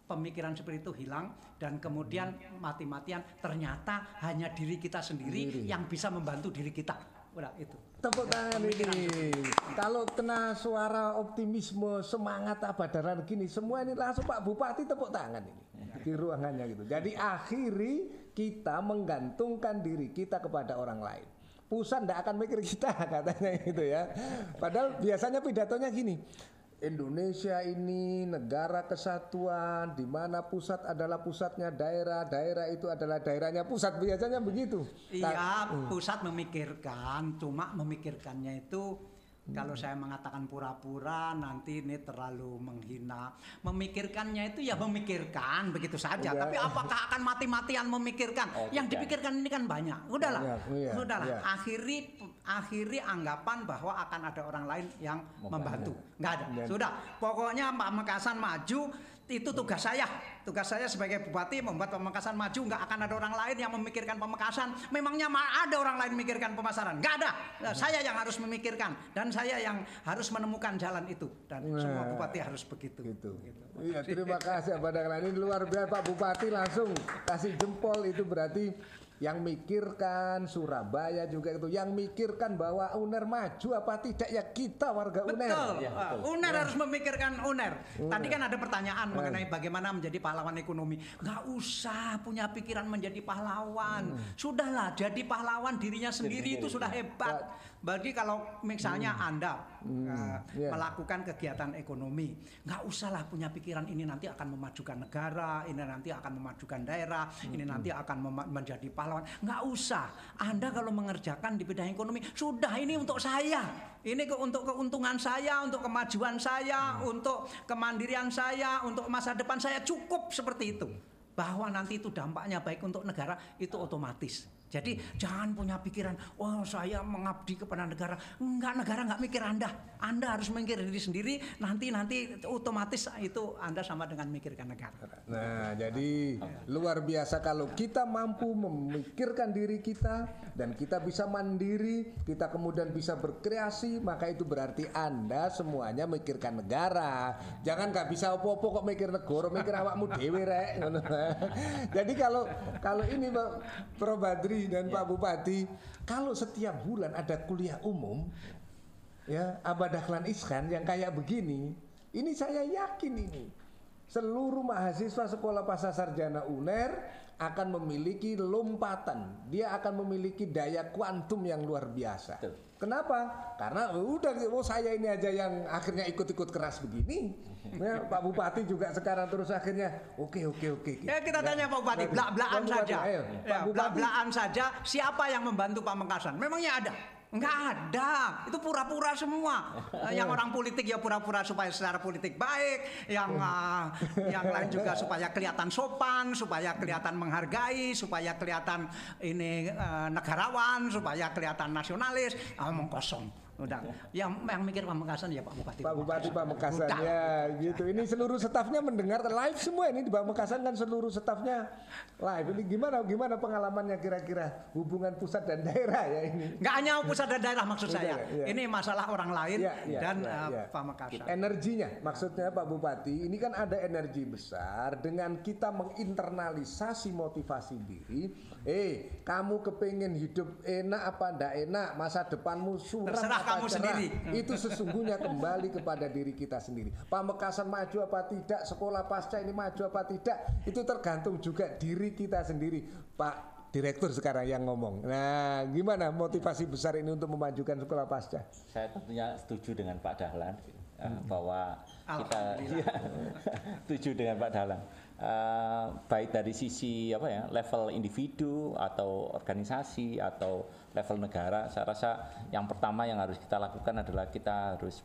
pemikiran seperti itu hilang dan kemudian mati-matian ternyata hanya diri kita sendiri yang bisa membantu diri kita. Udah itu. Tepuk tangan ini. Kalau kena suara optimisme, semangat abadaran gini, semua ini langsung Pak Bupati tepuk tangan ini di ruangannya gitu. Jadi akhiri kita menggantungkan diri kita kepada orang lain. Pusat tidak akan mikir kita (laughs) katanya gitu ya. Padahal biasanya pidatonya gini. Indonesia ini negara kesatuan di mana pusat adalah pusatnya daerah, daerah itu adalah daerahnya pusat biasanya begitu. Iya, pusat memikirkan, cuma memikirkannya itu kalau saya mengatakan pura-pura nanti ini terlalu menghina. Memikirkannya itu ya memikirkan begitu saja. Udah. Tapi apakah akan mati-matian memikirkan? Oh, Yang tidak. dipikirkan ini kan banyak. Udahlah, Banyak, iya, udahlah. iya. Akhiri akhiri anggapan bahwa akan ada orang lain yang membantu. Nggak ada. Sudah. Pokoknya Pak Mekasan maju itu tugas saya. Tugas saya sebagai bupati membuat Pamekasan maju. Nggak akan ada orang lain yang memikirkan Pamekasan. Memangnya ma- ada orang lain memikirkan pemasaran? Nggak ada. Nah, saya yang harus memikirkan dan saya yang harus menemukan jalan itu. Dan semua Nah, bupati harus begitu. gitu. Iya, terima kasih Abah Dahlan. Ini luar biasa Pak Bupati langsung kasih jempol itu berarti yang mikirkan Surabaya juga itu yang mikirkan bahwa UNER maju apa tidak ya kita warga UNER. Betul. Ya, Ah, betul. UNER harus memikirkan UNER. Tadi kan ada pertanyaan mengenai bagaimana menjadi pahlawan ekonomi. Nggak usah punya pikiran menjadi pahlawan. Sudahlah, jadi pahlawan dirinya sendiri itu sudah hebat. Bagi kalau misalnya Anda uh, Iya. melakukan kegiatan ekonomi, nggak usahlah punya pikiran ini nanti akan memajukan negara, ini nanti akan memajukan daerah, ini nanti akan menjadi pahlawan. Nggak usah. Anda kalau mengerjakan di bidang ekonomi, sudah ini untuk saya. Ini ke, untuk keuntungan saya, untuk kemajuan saya, untuk kemandirian saya, untuk masa depan saya cukup seperti itu. Bahwa nanti itu dampaknya baik untuk negara itu otomatis. Jadi jangan punya pikiran, wah saya mengabdi kepada negara. Enggak, negara nggak mikir Anda. Anda harus mikir diri sendiri. Nanti nanti otomatis itu Anda sama dengan mikirkan negara. Nah, jadi luar biasa kalau kita mampu memikirkan diri kita dan kita bisa mandiri, kita kemudian bisa berkreasi, maka itu berarti Anda semuanya mikirkan negara. Jangan nggak bisa opo-opo kok mikir negara, mikir awakmu dhewe rek. (laughs) Jadi kalau kalau ini Pak Prof Badri dan Pak Bupati, kalau setiap bulan ada kuliah umum ya Abah Dahlan Iskan yang kayak begini, ini saya yakin ini. Seluruh mahasiswa sekolah pasca sarjana UNER akan memiliki lompatan, dia akan memiliki daya kuantum yang luar biasa. Betul. Kenapa? Karena udah oh saya ini aja yang akhirnya ikut-ikut keras begini. (laughs) Ya, Pak Bupati juga sekarang terus akhirnya oke oke oke. Ya kita tanya Pak Bupati, belak-belakan Bupati, saja. ayo. Ya, Pak Bupati. belak-belakan saja. Siapa yang membantu Pamekasan? Memangnya ada? Enggak ada. Itu pura-pura semua. Eh, yang orang politik ya pura-pura supaya secara politik baik, yang eh, yang lain juga supaya kelihatan sopan, supaya kelihatan menghargai, supaya kelihatan ini eh, negarawan, supaya kelihatan nasionalis. Ah, Omong kosong. Udah. Yang yang mikir Pamekasan ya Pak Bupati. Pak Bupati Pamekasan Udah. ya gitu. Ini seluruh stafnya mendengar live semua ini di Pamekasan kan seluruh stafnya live. Ini gimana gimana pengalamannya kira-kira hubungan pusat dan daerah ya ini. Nggak hanya pusat dan daerah maksud saya. iya. Ini masalah orang lain Iya, iya, dan iya, eh, iya. Pamekasan. Energinya maksudnya Pak Bupati ini kan ada energi besar dengan kita menginternalisasi motivasi diri. Eh, kamu kepengen hidup enak apa ndak enak, masa depanmu suram Terserah kamu cerah. sendiri. Itu sesungguhnya kembali kepada diri kita sendiri. Pamekasan maju apa tidak, sekolah pasca ini maju apa tidak, itu tergantung juga diri kita sendiri. Pak Direktur sekarang yang ngomong. Nah, gimana motivasi besar ini untuk memajukan sekolah pasca? Saya tentunya setuju dengan Pak Dahlan eh, bahwa kita ya, (laughs) setuju dengan Pak Dahlan. Eh, baik dari sisi apa ya level individu atau organisasi atau level negara, saya rasa yang pertama yang harus kita lakukan adalah kita harus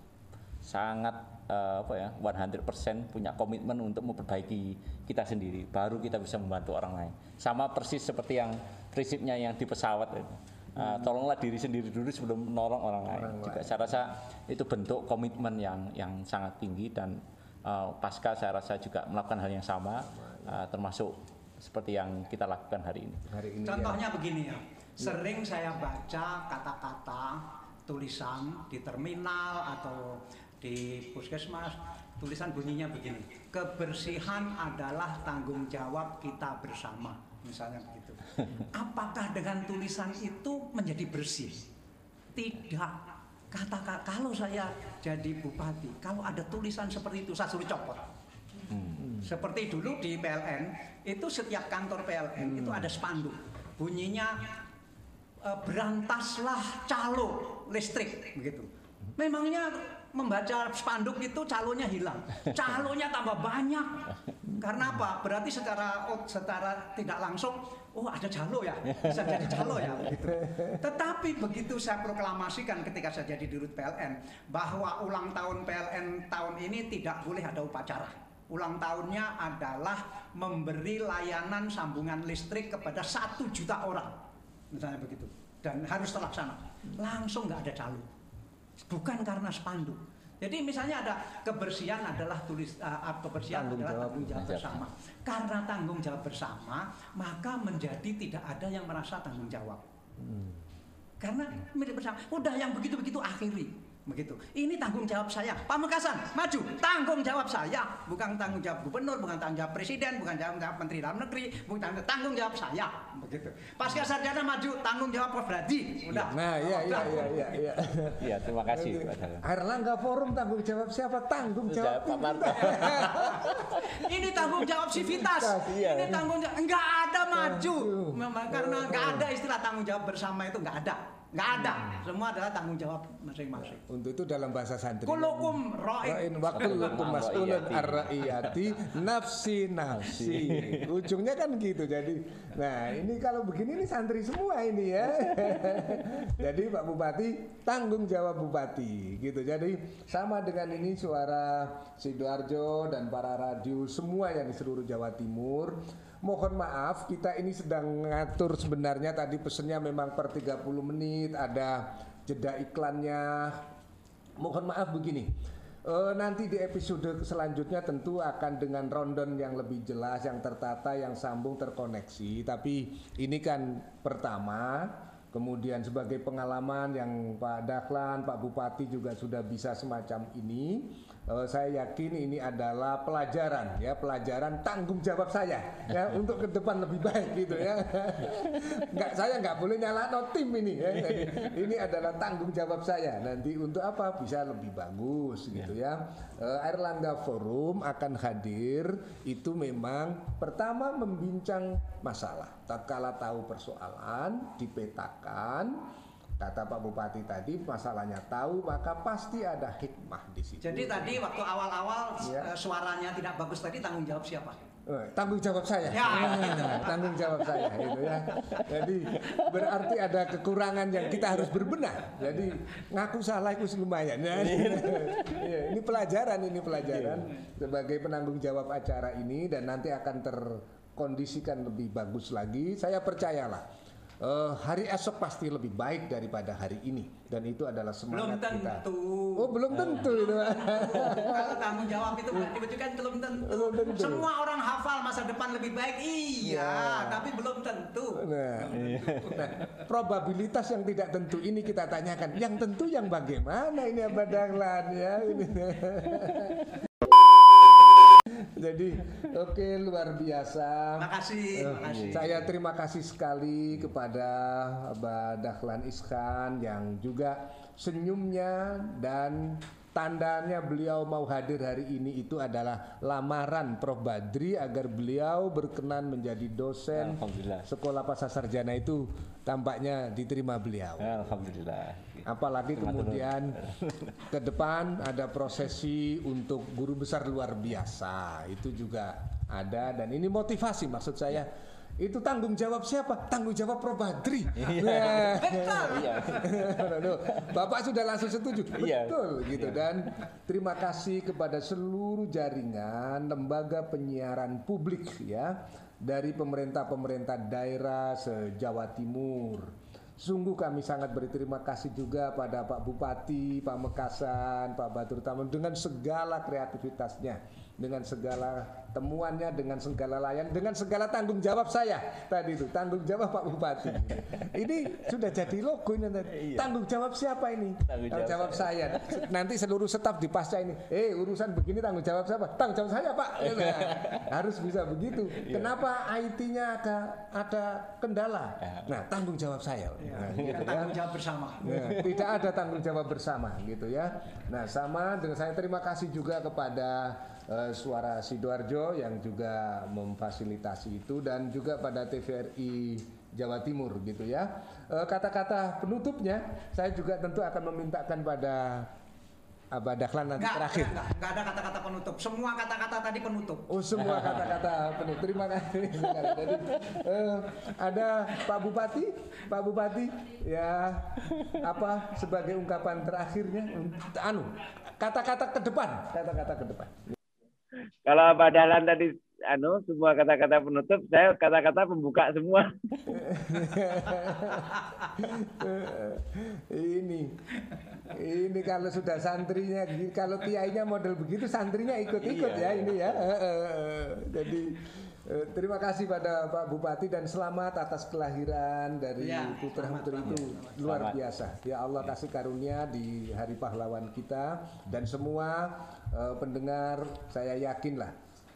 sangat eh, apa ya 100% punya komitmen untuk memperbaiki kita sendiri baru kita bisa membantu orang lain sama persis seperti yang prinsipnya yang di pesawat itu. Eh, tolonglah diri sendiri dulu sebelum menolong orang lain juga saya rasa itu bentuk komitmen yang yang sangat tinggi dan eh, pasca saya rasa juga melakukan hal yang sama eh, termasuk seperti yang kita lakukan hari ini Hari ini ya. Contohnya begini ya. Sering saya baca kata-kata tulisan di terminal atau di puskesmas tulisan bunyinya begini kebersihan adalah tanggung jawab kita bersama misalnya begitu. (laughs) Apakah dengan tulisan itu menjadi bersih? Tidak. Kata kalau saya jadi bupati kalau ada tulisan seperti itu saya suruh copot. Seperti dulu di PLN itu setiap kantor PLN itu ada spanduk. Bunyinya berantaslah calo listrik begitu. Memangnya membaca spanduk itu calonya hilang, calonya tambah banyak. Karena apa? Berarti secara secara tidak langsung, oh ada calo ya, bisa jadi calo ya. Begitu. Tetapi begitu saya proklamasikan ketika saya jadi dirut PLN bahwa ulang tahun PLN tahun ini tidak boleh ada upacara. Ulang tahunnya adalah memberi layanan sambungan listrik kepada satu juta orang, misalnya begitu, dan harus terlaksana. Langsung nggak ada calo, bukan karena spanduk. Jadi misalnya ada kebersihan adalah tulis uh, kebersihan Tanggung adalah jawab. tanggung jawab bersama. Karena tanggung jawab bersama, maka menjadi tidak ada yang merasa tanggung jawab. Karena milik bersama. Udah yang begitu-begitu akhiri. Begitu. Ini tanggung jawab saya. Pamekasan, maju. Tanggung jawab saya. Bukan tanggung jawab gubernur, bukan tanggung jawab presiden, bukan tanggung jawab menteri dalam negeri, bukan tanggung, tanggung jawab saya. Begitu. Pasca sarjana maju, tanggung jawab Prof. Brady. Udah. Nah, iya iya iya iya iya. ya terima kasih Pak Erlangga Forum tanggung jawab siapa? Tanggung jawab Pak Marto (laughs) Ini tanggung jawab sivitas. Iya. Ini tanggung jawab enggak ada maju. Maju. Memang karena enggak ada istilah tanggung jawab bersama itu enggak ada. Enggak ada. Semua adalah tanggung jawab masing-masing. Untuk itu dalam bahasa santri. Kulukum Ra'in ro'in. wa kullukum mas'ulun Ra'iyati. ar-ra'iyati nafsi nafsi. (laughs) Ujungnya kan gitu. Jadi nah, ini kalau begini ini santri semua ini ya. (laughs) Jadi Pak Bupati tanggung jawab Bupati gitu. Jadi sama dengan ini suara Sidoarjo dan para radio semua yang di seluruh Jawa Timur mohon maaf kita ini sedang ngatur sebenarnya tadi pesennya memang per 30 menit ada jeda iklannya. Mohon maaf begini. Eh, nanti di episode selanjutnya tentu akan dengan rundown yang lebih jelas, yang tertata, yang sambung, terkoneksi. Tapi ini kan pertama, kemudian sebagai pengalaman yang Pak Dahlan, Pak Bupati juga sudah bisa semacam ini. Eh, saya yakin ini adalah pelajaran ya, pelajaran tanggung jawab saya ya (laughs) untuk ke depan lebih baik gitu ya. (laughs) Nggak saya nggak boleh nyala tim ini ya. Jadi, ini adalah tanggung jawab saya nanti untuk apa bisa lebih bagus gitu ya. Eh, Airlangga Forum akan hadir itu memang pertama membincang masalah. Tatkala tahu persoalan dipetakan Kata Pak Bupati tadi masalahnya tahu maka pasti ada hikmah di situ. Jadi tadi waktu awal-awal Ya. eh, suaranya tidak bagus tadi tanggung jawab siapa? Eh, tanggung jawab saya. Ya. Nah, (laughs) tanggung jawab saya itu ya. Jadi berarti ada kekurangan yang kita harus berbenah. Jadi ngaku salah itu lumayan. Nah, (laughs) iya, ini pelajaran ini pelajaran sebagai penanggung jawab acara ini dan nanti akan terkondisikan lebih bagus lagi. Saya percayalah. Eh, hari esok pasti lebih baik daripada hari ini dan itu adalah Belum semangat kita. tentu. Oh belum tentu itu. (laughs) Kalau tanggung jawab itu berarti kan belum tentu. Belum tentu. Semua orang hafal masa depan lebih baik, iya, Ya. tapi belum tentu. Nah, nah, probabilitas yang tidak tentu ini kita tanyakan. Yang tentu yang bagaimana ini Abah Dahlan ya. Ini. (laughs) Jadi oke luar biasa. Makasih, Eh, makasih. Saya terima kasih sekali kepada Abah Dahlan Iskan yang juga senyumnya dan tandanya beliau mau hadir hari ini itu adalah lamaran Prof Badri agar beliau berkenan menjadi dosen Alhamdulillah. sekolah pasar sarjana itu tampaknya diterima beliau. Alhamdulillah. Apalagi kemudian ke depan ada prosesi untuk guru besar luar biasa. Itu juga ada dan ini motivasi maksud saya. Itu tanggung jawab siapa? Tanggung jawab Prof Badri. (laughs) Nah. Iya. (laughs) Aduh, Bapak sudah langsung setuju. Iya. Betul gitu dan terima kasih kepada seluruh jaringan lembaga penyiaran publik ya dari pemerintah-pemerintah daerah se-Jawa Timur. Sungguh kami sangat berterima kasih juga pada Pak Bupati, Pak Mekasan, Pak Batur Taman dengan segala kreativitasnya, dengan segala temuannya, dengan segala layan, dengan segala tanggung jawab saya tadi itu tanggung jawab Pak Bupati. Ini sudah jadi logo ini tadi. Tanggung jawab siapa ini? Tanggung Tanggung jawab jawab saya. Nanti seluruh staf di pasca ini, eh urusan begini tanggung jawab siapa? Tanggung jawab saya Pak. Nah, harus bisa begitu. Kenapa IT-nya ada ada kendala? Nah tanggung jawab saya. Nah, gitu ya. tanggung jawab bersama. Ya, tidak ada tanggung jawab bersama gitu ya. Nah, sama dengan saya terima kasih juga kepada eh, Suara Sidoarjo yang juga memfasilitasi itu dan juga pada TVRI Jawa Timur gitu ya. Eh, Kata-kata penutupnya saya juga tentu akan memintakan pada Abah Dahlan nanti terakhir. enggak, enggak ada kata-kata penutup. Semua kata-kata tadi penutup. Oh semua kata-kata penuh. Terima kasih. (laughs) Jadi eh, ada Pak Bupati, Pak Bupati ya apa sebagai ungkapan terakhirnya, anu kata-kata ke depan, kata-kata ke depan. Kalau Pak Dahlan tadi anu semua kata-kata penutup, saya kata-kata pembuka semua. (laughs) ini ini kalau sudah santrinya kalau kiainya model begitu santrinya ikut-ikut ya ini ya Eh, eh, eh. jadi terima kasih pada Pak Bupati dan selamat atas kelahiran dari Ya, putra putri selamat, itu. luar Selamat. biasa. Ya Allah kasih karunia di hari pahlawan kita. Dan semua eh, pendengar saya yakinlah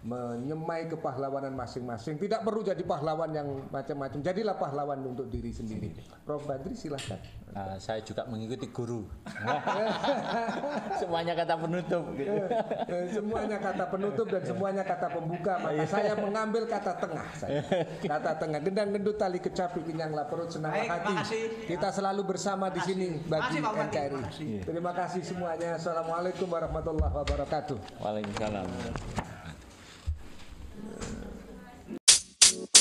menyemai kepahlawanan masing-masing. Tidak perlu jadi pahlawan yang macam-macam. Jadilah pahlawan untuk diri sendiri. Prof Badri silahkan. Nah, saya juga mengikuti guru. (laughs) Semuanya kata penutup. Gitu. Eh, semuanya kata penutup dan semuanya kata pembuka. Maka saya mengambil kata tengah. Saya. Kata tengah. Gendang gendut tali kecapi kenyanglah perut senang Baik, hati. makasih. Kita selalu bersama di sini bagi Makasih. NKRI. Makasih. Terima kasih semuanya. Assalamualaikum warahmatullahi wabarakatuh. Waalaikumsalam.